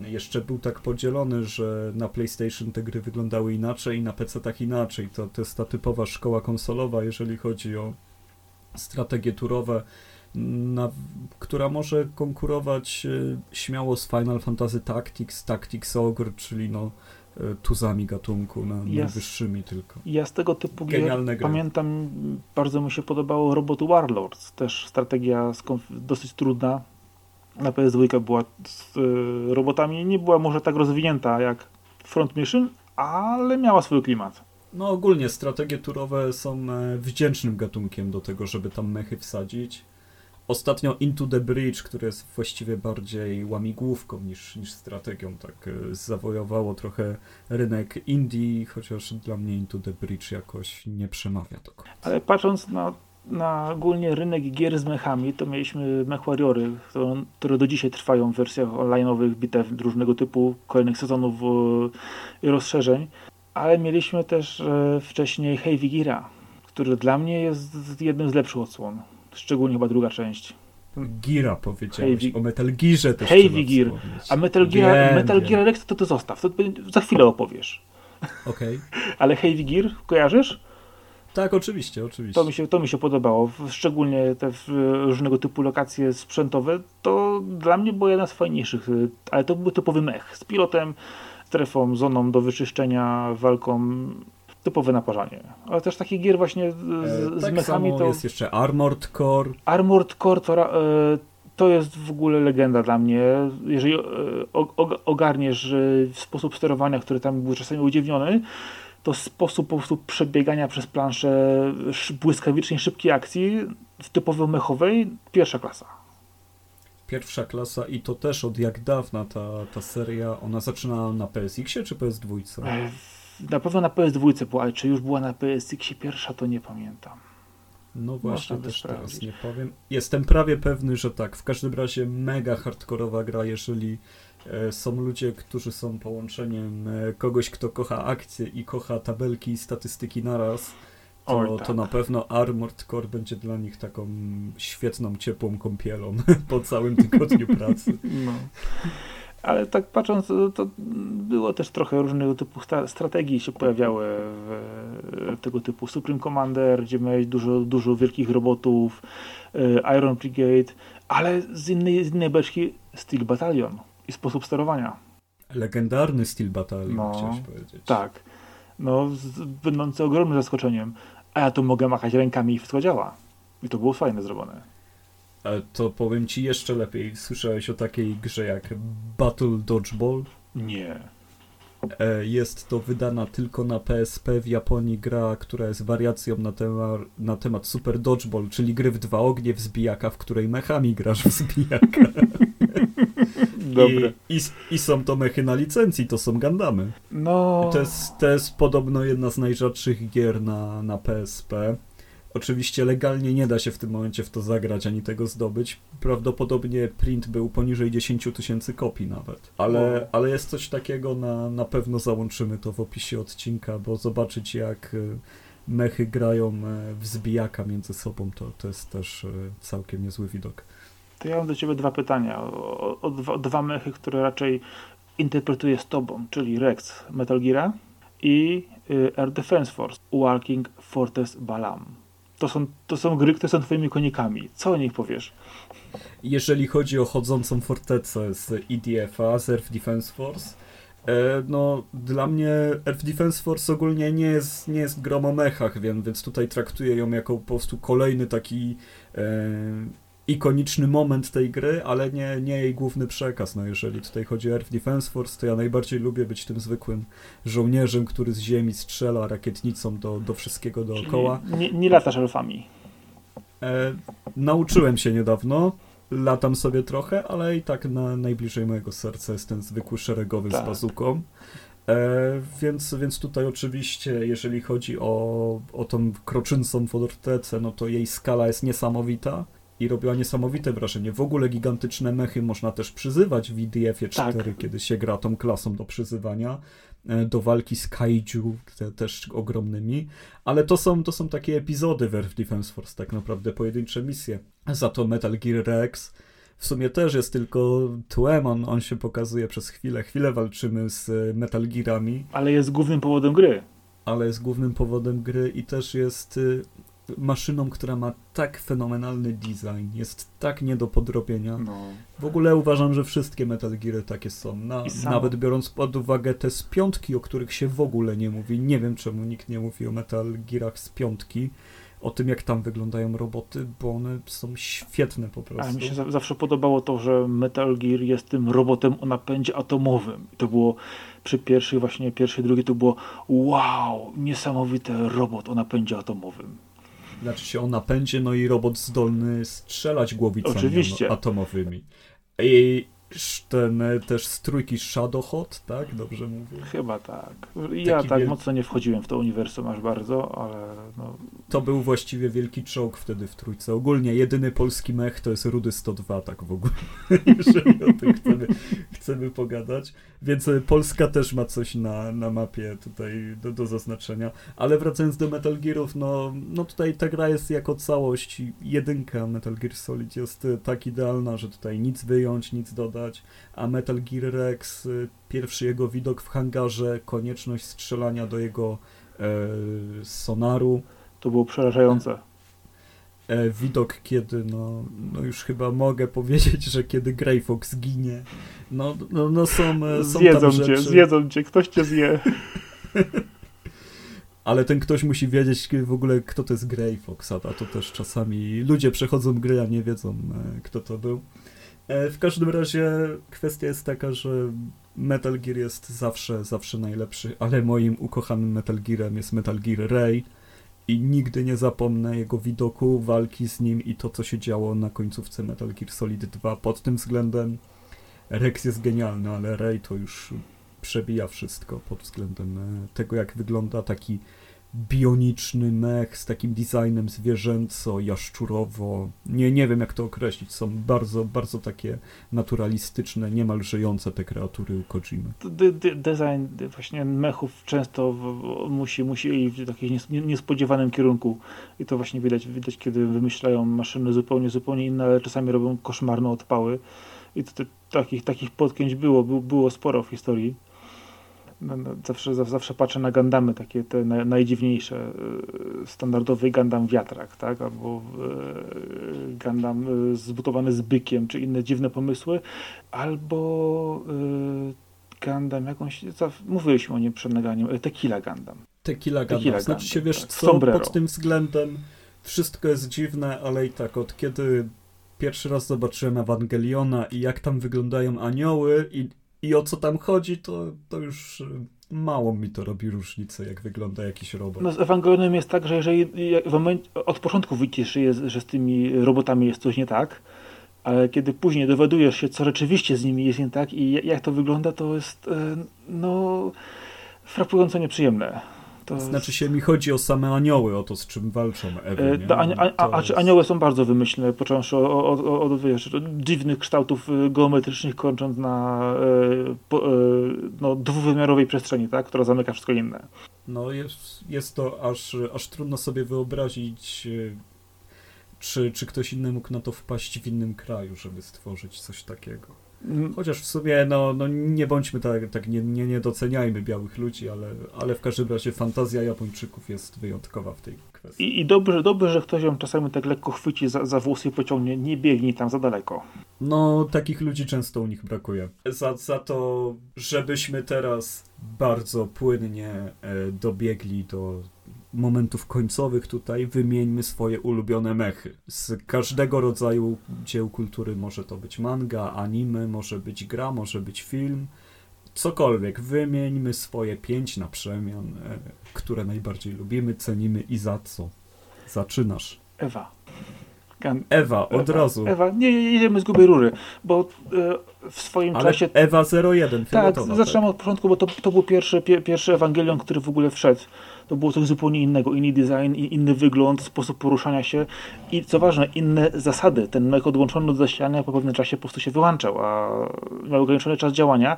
jeszcze był tak podzielony, że na PlayStation te gry wyglądały inaczej i na PC tak inaczej. To, to jest ta typowa szkoła konsolowa, jeżeli chodzi o strategie turowe, na, która może konkurować e, śmiało z Final Fantasy Tactics, Tactics Ogre, czyli no e, tuzami gatunku, na, ja, najwyższymi tylko. Ja z tego typu Genialne gier gry. pamiętam, bardzo mi się podobało Robot Warlords, też strategia dosyć trudna, na PS2 była z y, robotami, nie była może tak rozwinięta jak Front Mission, ale miała swój klimat. No ogólnie strategie turowe są e, wdzięcznym gatunkiem do tego, żeby tam mechy wsadzić. Ostatnio Into the Bridge, które jest właściwie bardziej łamigłówką niż, niż strategią, tak e, zawojowało trochę rynek Indii, chociaż dla mnie Into the Bridge jakoś nie przemawia do końca. Ale patrząc na, na ogólnie rynek gier z mechami, to mieliśmy Mech Warriory, które, do dzisiaj trwają w wersjach online'owych, bitew różnego typu, kolejnych sezonów e, i rozszerzeń, ale mieliśmy też e, wcześniej Heavy Geara, który dla mnie jest jednym z lepszych odsłon. Szczególnie chyba druga część. Gira powiedziałeś, Heavy- o Metal Gearze też Heavy Gear. A Metal Gear, Wiem, Metal wiem. Gear Rex to, to zostaw, to za chwilę opowiesz. Okej. *laughs* Ale Heavy Gear, kojarzysz? Tak, oczywiście, oczywiście. To mi się, to mi się podobało. Szczególnie te różnego typu lokacje sprzętowe, to dla mnie było jedna z fajniejszych, y, ale to był typowy mech z pilotem, strefą, zoną do wyczyszczenia, walką, typowe naparzanie. Ale też takich gier właśnie z, E, z tak mechami samo to... jest jeszcze Armored Core. Armored Core to, e, to jest w ogóle legenda dla mnie. Jeżeli e, ogarniesz e, sposób sterowania, który tam był czasami udziwniony, to sposób po prostu przebiegania przez planszę sz- błyskawicznej, szybkiej akcji, w typowo mechowej, pierwsza klasa. Pierwsza klasa i to też od jak dawna ta, ta seria, ona zaczyna na PSX-ie czy PS2? E, Na pewno na PS2 była, ale czy już była na PSX pierwsza, to nie pamiętam. No właśnie, też teraz nie powiem. Jestem prawie pewny, że tak. W każdym razie mega hardkorowa gra, jeżeli są ludzie, którzy są połączeniem e, kogoś, kto kocha akcje i kocha tabelki i statystyki naraz, to, Oj, to tak. na pewno Armored Core będzie dla nich taką świetną, ciepłą kąpielą *laughs* po całym tygodniu pracy. No. Ale tak patrząc, to- było też trochę różnego typu strategii się pojawiały w tego typu Supreme Commander, gdzie miałeś dużo, dużo wielkich robotów, e, Iron Brigade, ale z innej, z innej beczki Steel Battalion i sposób sterowania. Legendarny Steel Battalion, No, chciałeś powiedzieć. Tak. No, będący ogromnym zaskoczeniem. A ja tu mogę machać rękami i wszystko działa. I to było fajne zrobione. E, To powiem ci jeszcze lepiej. Słyszałeś o takiej grze jak Battle Dodgeball? Nie. E, Jest to wydana tylko na PSP w Japonii gra, która jest wariacją na, tema, na temat Super Dodgeball, czyli gry w dwa ognie w zbijaka, w której mechami grasz w zbijaka. *laughs* Dobre. I, i, I są to mechy na licencji, to są Gundamy. No. To jest, to jest podobno jedna z najrzadszych gier na, na PSP. Oczywiście legalnie nie da się w tym momencie w to zagrać ani tego zdobyć. Prawdopodobnie print był poniżej 10 tysięcy kopii nawet. Ale, O. ale jest coś takiego, na, na pewno załączymy to w opisie odcinka, bo zobaczyć jak y, mechy grają y, w zbijaka między sobą, to, to jest też y, całkiem niezły widok. To ja mam do Ciebie dwa pytania. O, o, dwa, dwa mechy, które raczej interpretuję z Tobą, czyli Rex Metal Gear i y, Air Defense Force Walking Fortress Balam. To są, to są gry, które są Twoimi konikami. Co o nich powiesz? Jeżeli chodzi o chodzącą fortecę z EDF-a, z Earth Defense Force, e, no dla mnie Earth Defense Force ogólnie nie jest, nie jest grom o mechach, więc, więc tutaj traktuję ją jako po prostu kolejny taki e, ikoniczny moment tej gry, ale nie, nie jej główny przekaz. No jeżeli tutaj chodzi o Earth Defense Force, to ja najbardziej lubię być tym zwykłym żołnierzem, który z ziemi strzela rakietnicą do, do wszystkiego dookoła. Nie, nie latasz elfami. E, nauczyłem się niedawno, latam sobie trochę, ale i tak na najbliżej mojego serca jest ten zwykły szeregowy Tak. z bazuką. E, więc, więc tutaj oczywiście, jeżeli chodzi o, o tą kroczącą fortecę, no to jej skala jest niesamowita i robiła niesamowite wrażenie. W ogóle gigantyczne mechy można też przyzywać w IDF-ie 4, Tak. kiedy się gra tą klasą do przyzywania, e, do walki z kaiju, te też ogromnymi. Ale to są, to są takie epizody w Earth Defense Force, tak naprawdę pojedyncze misje. Za to Metal Gear Rex w sumie też jest tylko tłem, on, on się pokazuje przez chwilę. Chwilę walczymy z e, Metal Gearami, Ale jest głównym powodem gry. ale jest głównym powodem gry i też jest maszyną, która ma tak fenomenalny design, jest tak nie do podrobienia. No. W ogóle uważam, że wszystkie Metal Geary takie są. Na, nawet biorąc pod uwagę te z piątki, o których się w ogóle nie mówi. Nie wiem, czemu nikt nie mówi o Metal Gearach z piątki. o tym, jak tam wyglądają roboty, bo one są świetne po prostu. A mi się zawsze podobało to, że Metal Gear jest tym robotem o napędzie atomowym. I to było przy pierwszej, właśnie pierwszej, drugiej, to było wow, niesamowity robot o napędzie atomowym. Znaczy się o napędzie, no i robot zdolny strzelać głowicami Oczywiście. atomowymi. I ten też z trójki Shadowhot, tak? Dobrze mówię? Chyba tak. Ja Taki tak wiel... mocno nie wchodziłem w to uniwersum aż bardzo, ale no... To był właściwie wielki czołg wtedy w trójce. Ogólnie jedyny polski mech to jest Rudy 102, tak w ogóle, *laughs* jeżeli o tym chcemy, chcemy pogadać. Więc e, Polska też ma coś na, na mapie tutaj do, do zaznaczenia. Ale wracając do Metal Gearów, no, no tutaj ta gra jest jako całość. Jedynka Metal Gear Solid jest e, tak idealna, że tutaj nic wyjąć, nic dodać. A Metal Gear Rex, e, pierwszy jego widok w hangarze, konieczność strzelania do jego e, sonaru. To było przerażające. E, widok, kiedy, no, no już chyba mogę powiedzieć, że kiedy Grey Fox ginie, no, no, no są, są zjedzą tam cię, rzeczy. zjedzą cię, ktoś cię zje. *laughs* Ale ten ktoś musi wiedzieć w ogóle, kto to jest Grey Fox, a to też czasami ludzie przechodzą gry, a nie wiedzą, e, kto to był. E, w każdym razie kwestia jest taka, że Metal Gear jest zawsze, zawsze najlepszy, ale moim ukochanym Metal Gearem jest Metal Gear Ray i nigdy nie zapomnę jego widoku, walki z nim i to, co się działo na końcówce Metal Gear Solid 2. Pod tym względem Rex jest genialny, ale Ray to już przebija wszystko pod względem e, tego, jak wygląda taki bioniczny mech z takim designem zwierzęco, jaszczurowo. Nie, nie wiem jak to określić. Są bardzo, bardzo takie naturalistyczne, niemal żyjące te kreatury Kojimy. De de design właśnie mechów często musi, musi iść w takim niespodziewanym kierunku i to właśnie widać, widać kiedy wymyślają maszyny zupełnie, zupełnie inne, ale czasami robią koszmarne odpały i to, to, takich, takich było, było, było sporo w historii. No, no, zawsze, zawsze patrzę na Gandamy, takie te najdziwniejsze. Standardowy Gandam wiatrak, tak? Albo Gandam zbudowany z bykiem, czy inne dziwne pomysły. Albo Gandam jakąś, mówiliśmy o nim przed naganiem, Tequila Gandam. Tequila Gundam. Tequila znaczy się, wiesz tak. co, Sombrero. pod tym względem wszystko jest dziwne, ale i tak od kiedy pierwszy raz zobaczyłem Ewangeliona i jak tam wyglądają anioły i i o co tam chodzi, to, to już y, mało mi to robi różnicę, jak wygląda jakiś robot. No z Ewangelionem jest tak, że jeżeli momencie, od początku widzisz, że, jest, że z tymi robotami jest coś nie tak, ale kiedy później dowiadujesz się, co rzeczywiście z nimi jest nie tak i jak to wygląda, to jest y, no frapująco nieprzyjemne. To znaczy się, mi chodzi o same anioły, o to, z czym walczą Ewy, e, a, a, a, a jest... anioły są bardzo wymyślne, począwszy od, od, od, wiesz, dziwnych kształtów y, geometrycznych, kończąc na e, po, e, no, dwuwymiarowej przestrzeni, tak, która zamyka wszystko inne. No jest, jest to aż, aż trudno sobie wyobrazić, y, czy, czy ktoś inny mógł na to wpaść w innym kraju, żeby stworzyć coś takiego. Chociaż w sumie, no, no nie bądźmy tak, tak nie, nie, nie doceniajmy białych ludzi, ale, ale w każdym razie fantazja Japończyków jest wyjątkowa w tej kwestii. I, i dobrze, dobrze, że ktoś ją czasami tak lekko chwyci za, za włosy i pociągnie, nie biegnij tam za daleko. No, takich ludzi często u nich brakuje. Za, za to, żebyśmy teraz bardzo płynnie e, dobiegli do momentów końcowych tutaj wymieńmy swoje ulubione mechy. Z każdego rodzaju dzieł kultury może to być manga, anime, może być gra, może być film. Cokolwiek, wymieńmy swoje pięć na przemian, e, które najbardziej lubimy, cenimy i za co. Zaczynasz. Ewa. Gan Ewa, od Ewa. razu. Ewa, nie, jedziemy z grubej rury, bo e, w swoim Ale czasie... Ewa 01, Tak, zaczynamy od początku, bo to, to był pierwszy, pie, pierwszy Ewangelion, który w ogóle wszedł to było coś zupełnie innego, inny design, inny wygląd, sposób poruszania się i co ważne, inne zasady. Ten mech odłączony od zasilania po pewnym czasie po prostu się wyłączał, a miał ograniczony czas działania,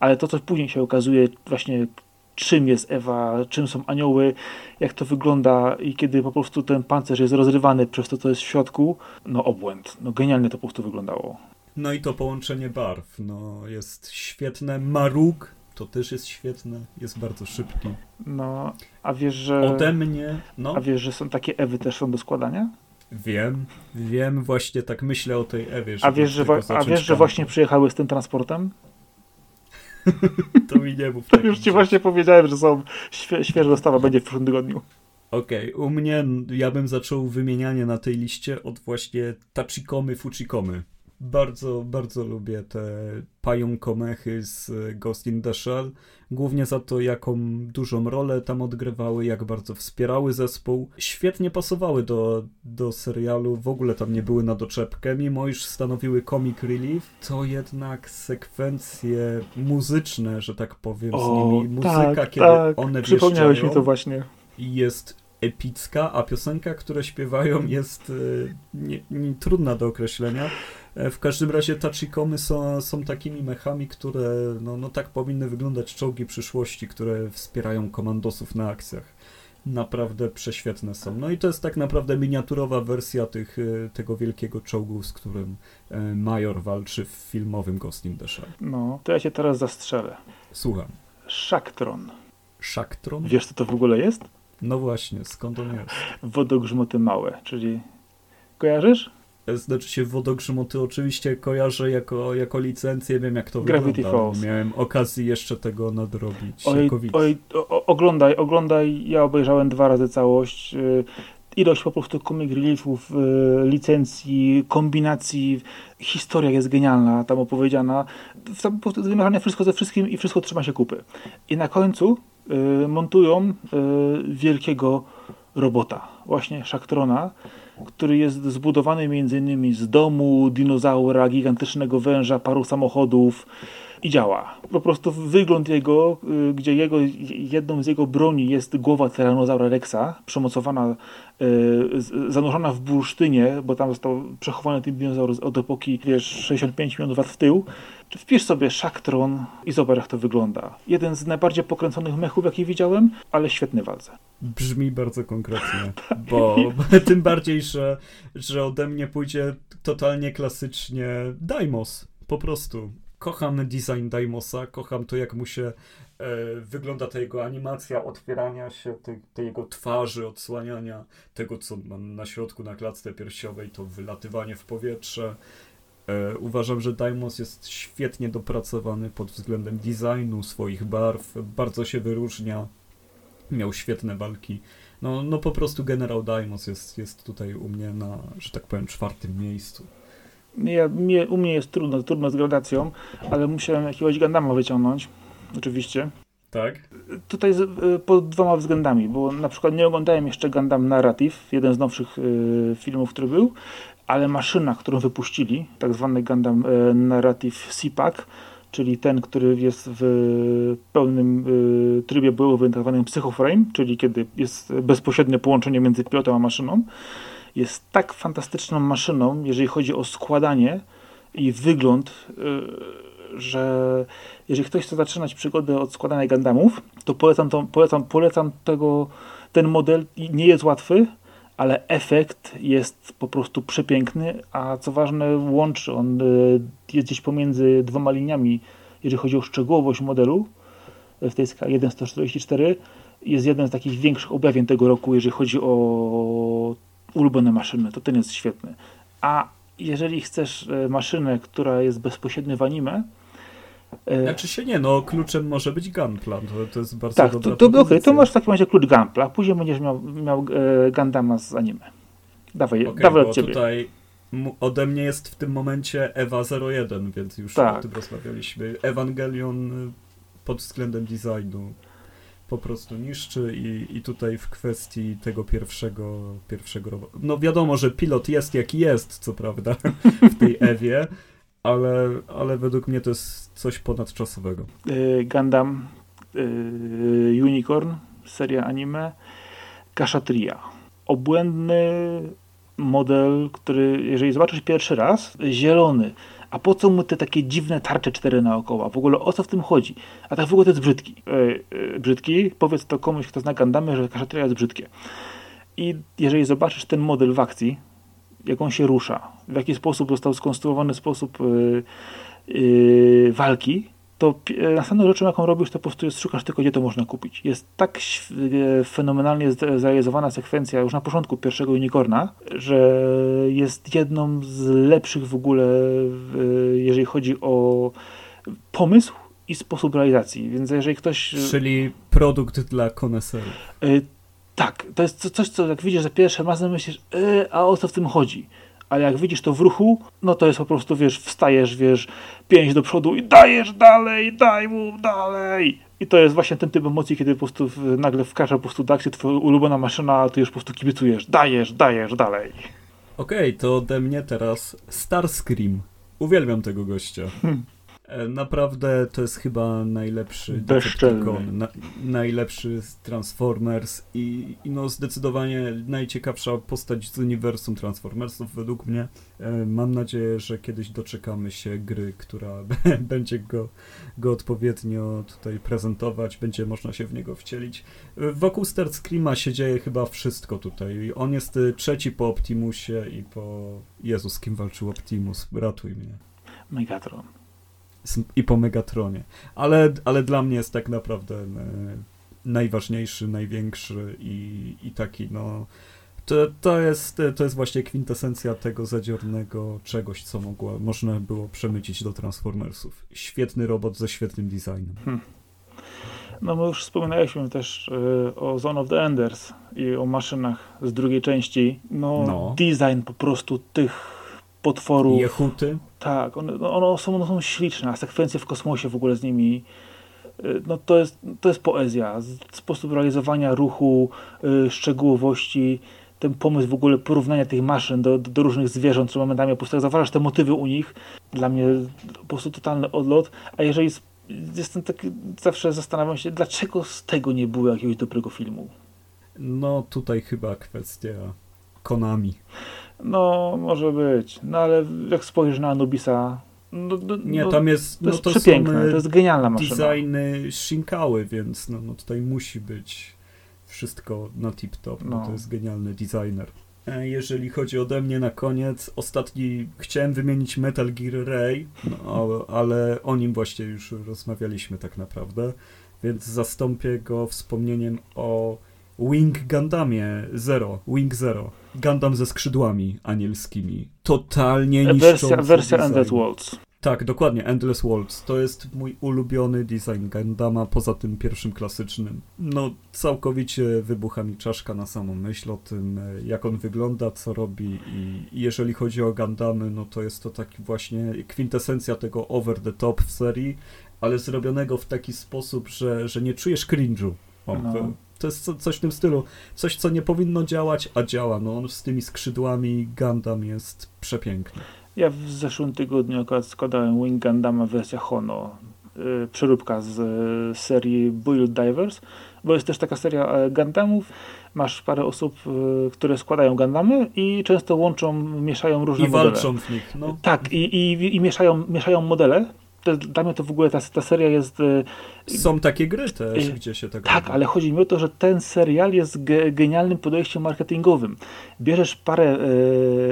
ale to, co później się okazuje właśnie czym jest Ewa, czym są anioły, jak to wygląda i kiedy po prostu ten pancerz jest rozrywany przez to, co jest w środku, no obłęd. No genialnie to po prostu wyglądało. No i to połączenie barw, no jest świetne. Maruk to też jest świetne, jest bardzo szybki. No, a wiesz, że... Ode mnie, no. A wiesz, że są takie Ewy też są do składania? Wiem, wiem, właśnie tak myślę o tej Ewie. A wiesz, że, a wiesz, że właśnie przyjechały z tym transportem? *laughs* to mi nie mów. To już ci właśnie powiedziałem, że są świe świeża dostawa będzie w przyszłym tygodniu. Okej, okay. u mnie ja bym zaczął wymienianie na tej liście od właśnie Tachikomy Fuchikomy. Bardzo, bardzo lubię te pająkomechy z Ghost in the Shell. Głównie za to, jaką dużą rolę tam odgrywały, jak bardzo wspierały zespół. Świetnie pasowały do, do serialu, w ogóle tam nie były na doczepkę, mimo iż stanowiły comic relief, to jednak sekwencje muzyczne, że tak powiem, o, z nimi, muzyka, tak, kiedy tak. one Przypomniałeś mi to właśnie. Jest epicka, a piosenka, które śpiewają jest y, nie, nie, trudna do określenia. E, w każdym razie Tachikomy są, są takimi mechami, które no, no tak powinny wyglądać czołgi przyszłości, które wspierają komandosów na akcjach. Naprawdę prześwietne są. No i to jest tak naprawdę miniaturowa wersja tych, y, tego wielkiego czołgu, z którym e, Major walczy w filmowym Ghost in the Shell. No, to ja się teraz zastrzelę. Słucham. Szaktron. Szaktron? Wiesz, co to w ogóle jest? No właśnie, skąd on jest? Wodogrzmoty małe, czyli kojarzysz? Znaczy się wodogrzmoty oczywiście kojarzę jako, jako licencję, wiem jak to Gravity wygląda. Falls. Miałem okazję jeszcze tego nadrobić. Oj, oj o, oglądaj, oglądaj, ja obejrzałem dwa razy całość. Y, ilość po prostu comic reliefów, y, licencji, kombinacji, historia jest genialna, tam opowiedziana. Tam po prostu wymieszane wszystko ze wszystkim i wszystko trzyma się kupy. I na końcu y, montują wielkiego robota, właśnie Szaktrona, który jest zbudowany m.in. z domu, dinozaura, gigantycznego węża, paru samochodów i działa. Po prostu wygląd jego, y, gdzie jego, jedną z jego broni jest głowa Tyrannosaura Rexa, przemocowana, y, zanurzona w bursztynie, bo tam został przechowany ten dinozaur od epoki, wiesz, 65 milionów lat w tył. Wpisz sobie Szaktron i zobacz jak to wygląda. Jeden z najbardziej pokręconych mechów, jaki widziałem, ale świetny walce. Brzmi bardzo konkretnie, *laughs* bo *laughs* tym bardziej, że, że ode mnie pójdzie totalnie klasycznie Daimos, po prostu. Kocham design Daimosa, kocham to, jak mu się e, wygląda ta jego animacja otwierania się, tej, tej jego twarzy, odsłaniania tego, co ma na środku na klatce piersiowej, to wylatywanie w powietrze. E, uważam, że Daimos jest świetnie dopracowany pod względem designu, swoich barw, bardzo się wyróżnia. Miał świetne walki. No, no po prostu Generał Daimos jest, jest tutaj u mnie na, że tak powiem, czwartym miejscu. Ja, mnie, u mnie jest trudno, trudno z gradacją, ale musiałem jakiegoś Gandama wyciągnąć, oczywiście. Tak? Tutaj z, y, pod dwoma względami, bo na przykład nie oglądałem jeszcze Gundam Narrative, jeden z nowszych y, filmów, który był, ale maszyna, którą wypuścili, tak zwany Gundam y, Narrative CPAC, czyli ten, który jest w pełnym y, trybie bojowym, tak zwanym psychoframe, czyli kiedy jest bezpośrednie połączenie między pilotem a maszyną, jest tak fantastyczną maszyną, jeżeli chodzi o składanie i wygląd, y, że jeżeli ktoś chce zaczynać przygodę od składania Gundamów, to polecam, to, polecam, polecam tego, ten model. Nie jest łatwy, ale efekt jest po prostu przepiękny, a co ważne, łączy on y, jest gdzieś pomiędzy dwoma liniami, jeżeli chodzi o szczegółowość modelu w tej skali 1.144 jest jeden z takich większych objawień tego roku, jeżeli chodzi o ulubione maszyny, to ten jest świetny. A jeżeli chcesz e, maszynę, która jest bezpośrednio w anime, e, znaczy się nie, no kluczem może być Gunpla, to, to jest bardzo tak, dobra to, to, okay, to masz w takim razie klucz Gunpla, później będziesz miał, miał e, Gundama z anime. Dawaj, okay, dawaj od ciebie. tutaj ode mnie jest w tym momencie Ewa 01, więc już tak. o tym rozmawialiśmy. Ewangelion pod względem designu po prostu niszczy i, i tutaj w kwestii tego pierwszego, pierwszego. No wiadomo, że pilot jest jaki jest, co prawda, *laughs* w tej Ewie, ale, ale według mnie to jest coś ponadczasowego. Yy, Gundam yy, Unicorn, seria anime, Kashatria. Obłędny model, który jeżeli zobaczysz pierwszy raz, zielony, a po co mu te takie dziwne tarcze cztery naokoło? W ogóle o co w tym chodzi? A tak w ogóle to jest brzydki. Yy, brzydki, powiedz to komuś, kto zna Gandamy, że Kashatria jest brzydkie. I jeżeli zobaczysz ten model w akcji, jak on się rusza, w jaki sposób został skonstruowany sposób yy, walki, to następną rzeczą, jaką robisz, to po prostu jest szukasz tylko, gdzie to można kupić. Jest tak e, fenomenalnie zrealizowana sekwencja już na początku pierwszego Unicorna, że jest jedną z lepszych w ogóle, jeżeli chodzi o pomysł i sposób realizacji. Więc jeżeli ktoś... Czyli produkt dla koneserów. E, Tak, to jest coś, co jak widzisz za pierwszym razem myślisz, yy, a o co w tym chodzi? Ale jak widzisz to w ruchu, no to jest po prostu, wiesz, wstajesz, wiesz, pięć do przodu i dajesz dalej, daj mu dalej. I to jest właśnie ten typ emocji, kiedy po prostu nagle wkracza po prostu do akcji twoja ulubiona maszyna, a ty już po prostu kibicujesz, dajesz, dajesz dalej. Okej, okay, to ode mnie teraz Starscream. Uwielbiam tego gościa. Hmm. E, naprawdę to jest chyba najlepszy Decepticon, na, najlepszy z Transformers i, i, no zdecydowanie najciekawsza postać z uniwersum Transformersów według mnie. E, mam nadzieję, że kiedyś doczekamy się gry, która *laughs* będzie go, go odpowiednio tutaj prezentować, będzie można się w niego wcielić. E, wokół Starscreama się dzieje chyba wszystko tutaj. On jest trzeci po Optimusie i po... Jezus, kim walczył Optimus? Ratuj mnie. Megatron i po Megatronie. Ale, ale dla mnie jest tak naprawdę e, najważniejszy, największy i, i taki, no. To, to, jest, to jest właśnie kwintesencja tego zadziornego czegoś, co mogło, można było przemycić do Transformersów. Świetny robot ze świetnym designem. Hmm. No my już wspominaliśmy też y, o Zone of the Enders i o maszynach z drugiej części. No, no. design po prostu tych potworów. Jehuty? Tak, one, no, one, są, one są śliczne, a sekwencje w kosmosie w ogóle z nimi y, no to jest, to jest poezja. Sposób realizowania ruchu, yy, szczegółowości, ten pomysł w ogóle porównania tych maszyn do, do, do różnych zwierząt, czy momentami po prostu zauważasz te motywy u nich, dla mnie po prostu totalny odlot, a jeżeli jestem taki, zawsze zastanawiam się, dlaczego z tego nie było jakiegoś dobrego filmu? No tutaj chyba kwestia Konami. No, może być. No ale jak spojrzysz na Anubisa, no, no, nie, tam jest, to no, jest to przepiękne, to jest genialna maszyna. Designy Shinkały, więc no, no tutaj musi być wszystko na tip-top, no. bo to jest genialny designer. E, jeżeli chodzi ode mnie na koniec, ostatni chciałem wymienić Metal Gear Ray, no, ale o nim właśnie już rozmawialiśmy tak naprawdę, więc zastąpię go wspomnieniem o Wing Gundamie Zero, Wing Zero. Gundam ze skrzydłami anielskimi. Totalnie niszczący Wersja, wersja Endless Worlds. Tak, dokładnie, Endless Worlds. To jest mój ulubiony design Gundama, poza tym pierwszym klasycznym. No, całkowicie wybucha mi czaszka na samą myśl o tym, jak on wygląda, co robi i jeżeli chodzi o Gundamy, no to jest to taki właśnie kwintesencja tego over the top w serii, ale zrobionego w taki sposób, że, że nie czujesz cringe'u. O, no. To jest coś w tym stylu. Coś, co nie powinno działać, a działa. No on z tymi skrzydłami Gundam jest przepiękny. Ja w zeszłym tygodniu akurat składałem Wing Gundama wersja Hono. Yy, przeróbka z yy, serii Build Divers, bo jest też taka seria e, Gundamów. Masz parę osób, yy, które składają Gundamy i często łączą, mieszają różne I modele. I walczą w nich, no. Tak, i, i, i mieszają, mieszają modele dla mnie to w ogóle ta, ta seria jest... E, Są takie gry też, e, gdzie się tak Tak, robi. ale chodzi mi o to, że ten serial jest ge, genialnym podejściem marketingowym. Bierzesz parę,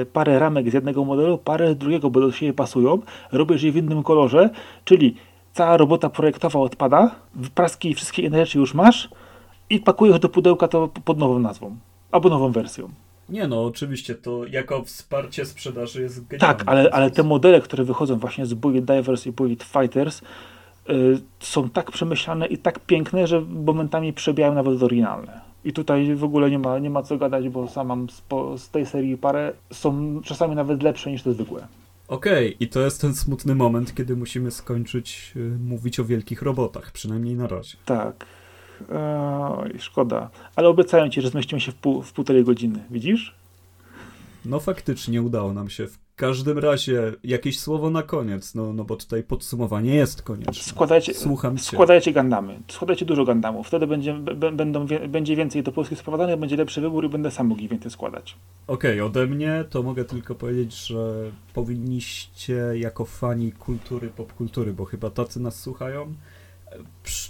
e, parę ramek z jednego modelu, parę z drugiego, bo do siebie pasują, robisz je w innym kolorze, czyli cała robota projektowa odpada, praski i wszystkie inne rzeczy już masz i pakujesz do pudełka to pod nową nazwą albo nową wersją. Nie no, oczywiście, to jako wsparcie sprzedaży jest genialne. Tak, ale, ale te modele, które wychodzą właśnie z Bullet Divers i Bullet Fighters y, są tak przemyślane i tak piękne, że momentami przebijają nawet oryginalne. I tutaj w ogóle nie ma, nie ma co gadać, bo sam mam z, z tej serii parę, są czasami nawet lepsze niż te zwykłe. Okej, okay, i to jest ten smutny moment, kiedy musimy skończyć y, mówić o wielkich robotach, przynajmniej na razie. Tak. Oj, szkoda. Ale obiecają ci, że zmieścimy się w, pół, w półtorej godziny. Widzisz? No faktycznie udało nam się. W każdym razie jakieś słowo na koniec, no, no bo tutaj podsumowanie jest konieczne. Składajcie, Słucham cię. składajcie gandamy. Składajcie dużo gandamów. Wtedy będzie, będą, będzie więcej do Polski sprowadzanych, będzie lepszy wybór i będę sam mógł więcej składać. Okej, okay, ode mnie to mogę tylko powiedzieć, że powinniście jako fani kultury, popkultury, bo chyba tacy nas słuchają,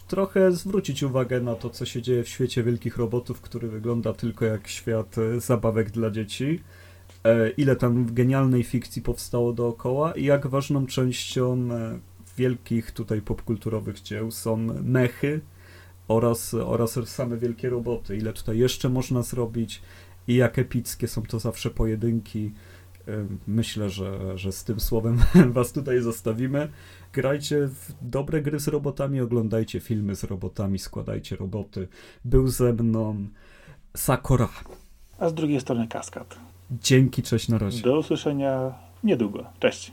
trochę zwrócić uwagę na to, co się dzieje w świecie wielkich robotów, który wygląda tylko jak świat e, zabawek dla dzieci. E, ile tam genialnej fikcji powstało dookoła i jak ważną częścią e, wielkich tutaj popkulturowych dzieł są mechy oraz, oraz same wielkie roboty. Ile tutaj jeszcze można zrobić i jak epickie są to zawsze pojedynki. Myślę, że, że z tym słowem *laughs* was tutaj zostawimy grajcie w dobre gry z robotami, oglądajcie filmy z robotami, składajcie roboty. Był ze mną Sakura. A z drugiej strony Kaskad. Dzięki, cześć, na razie. Do usłyszenia niedługo. Cześć.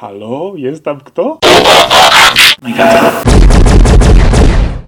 Halo, jest tam kto?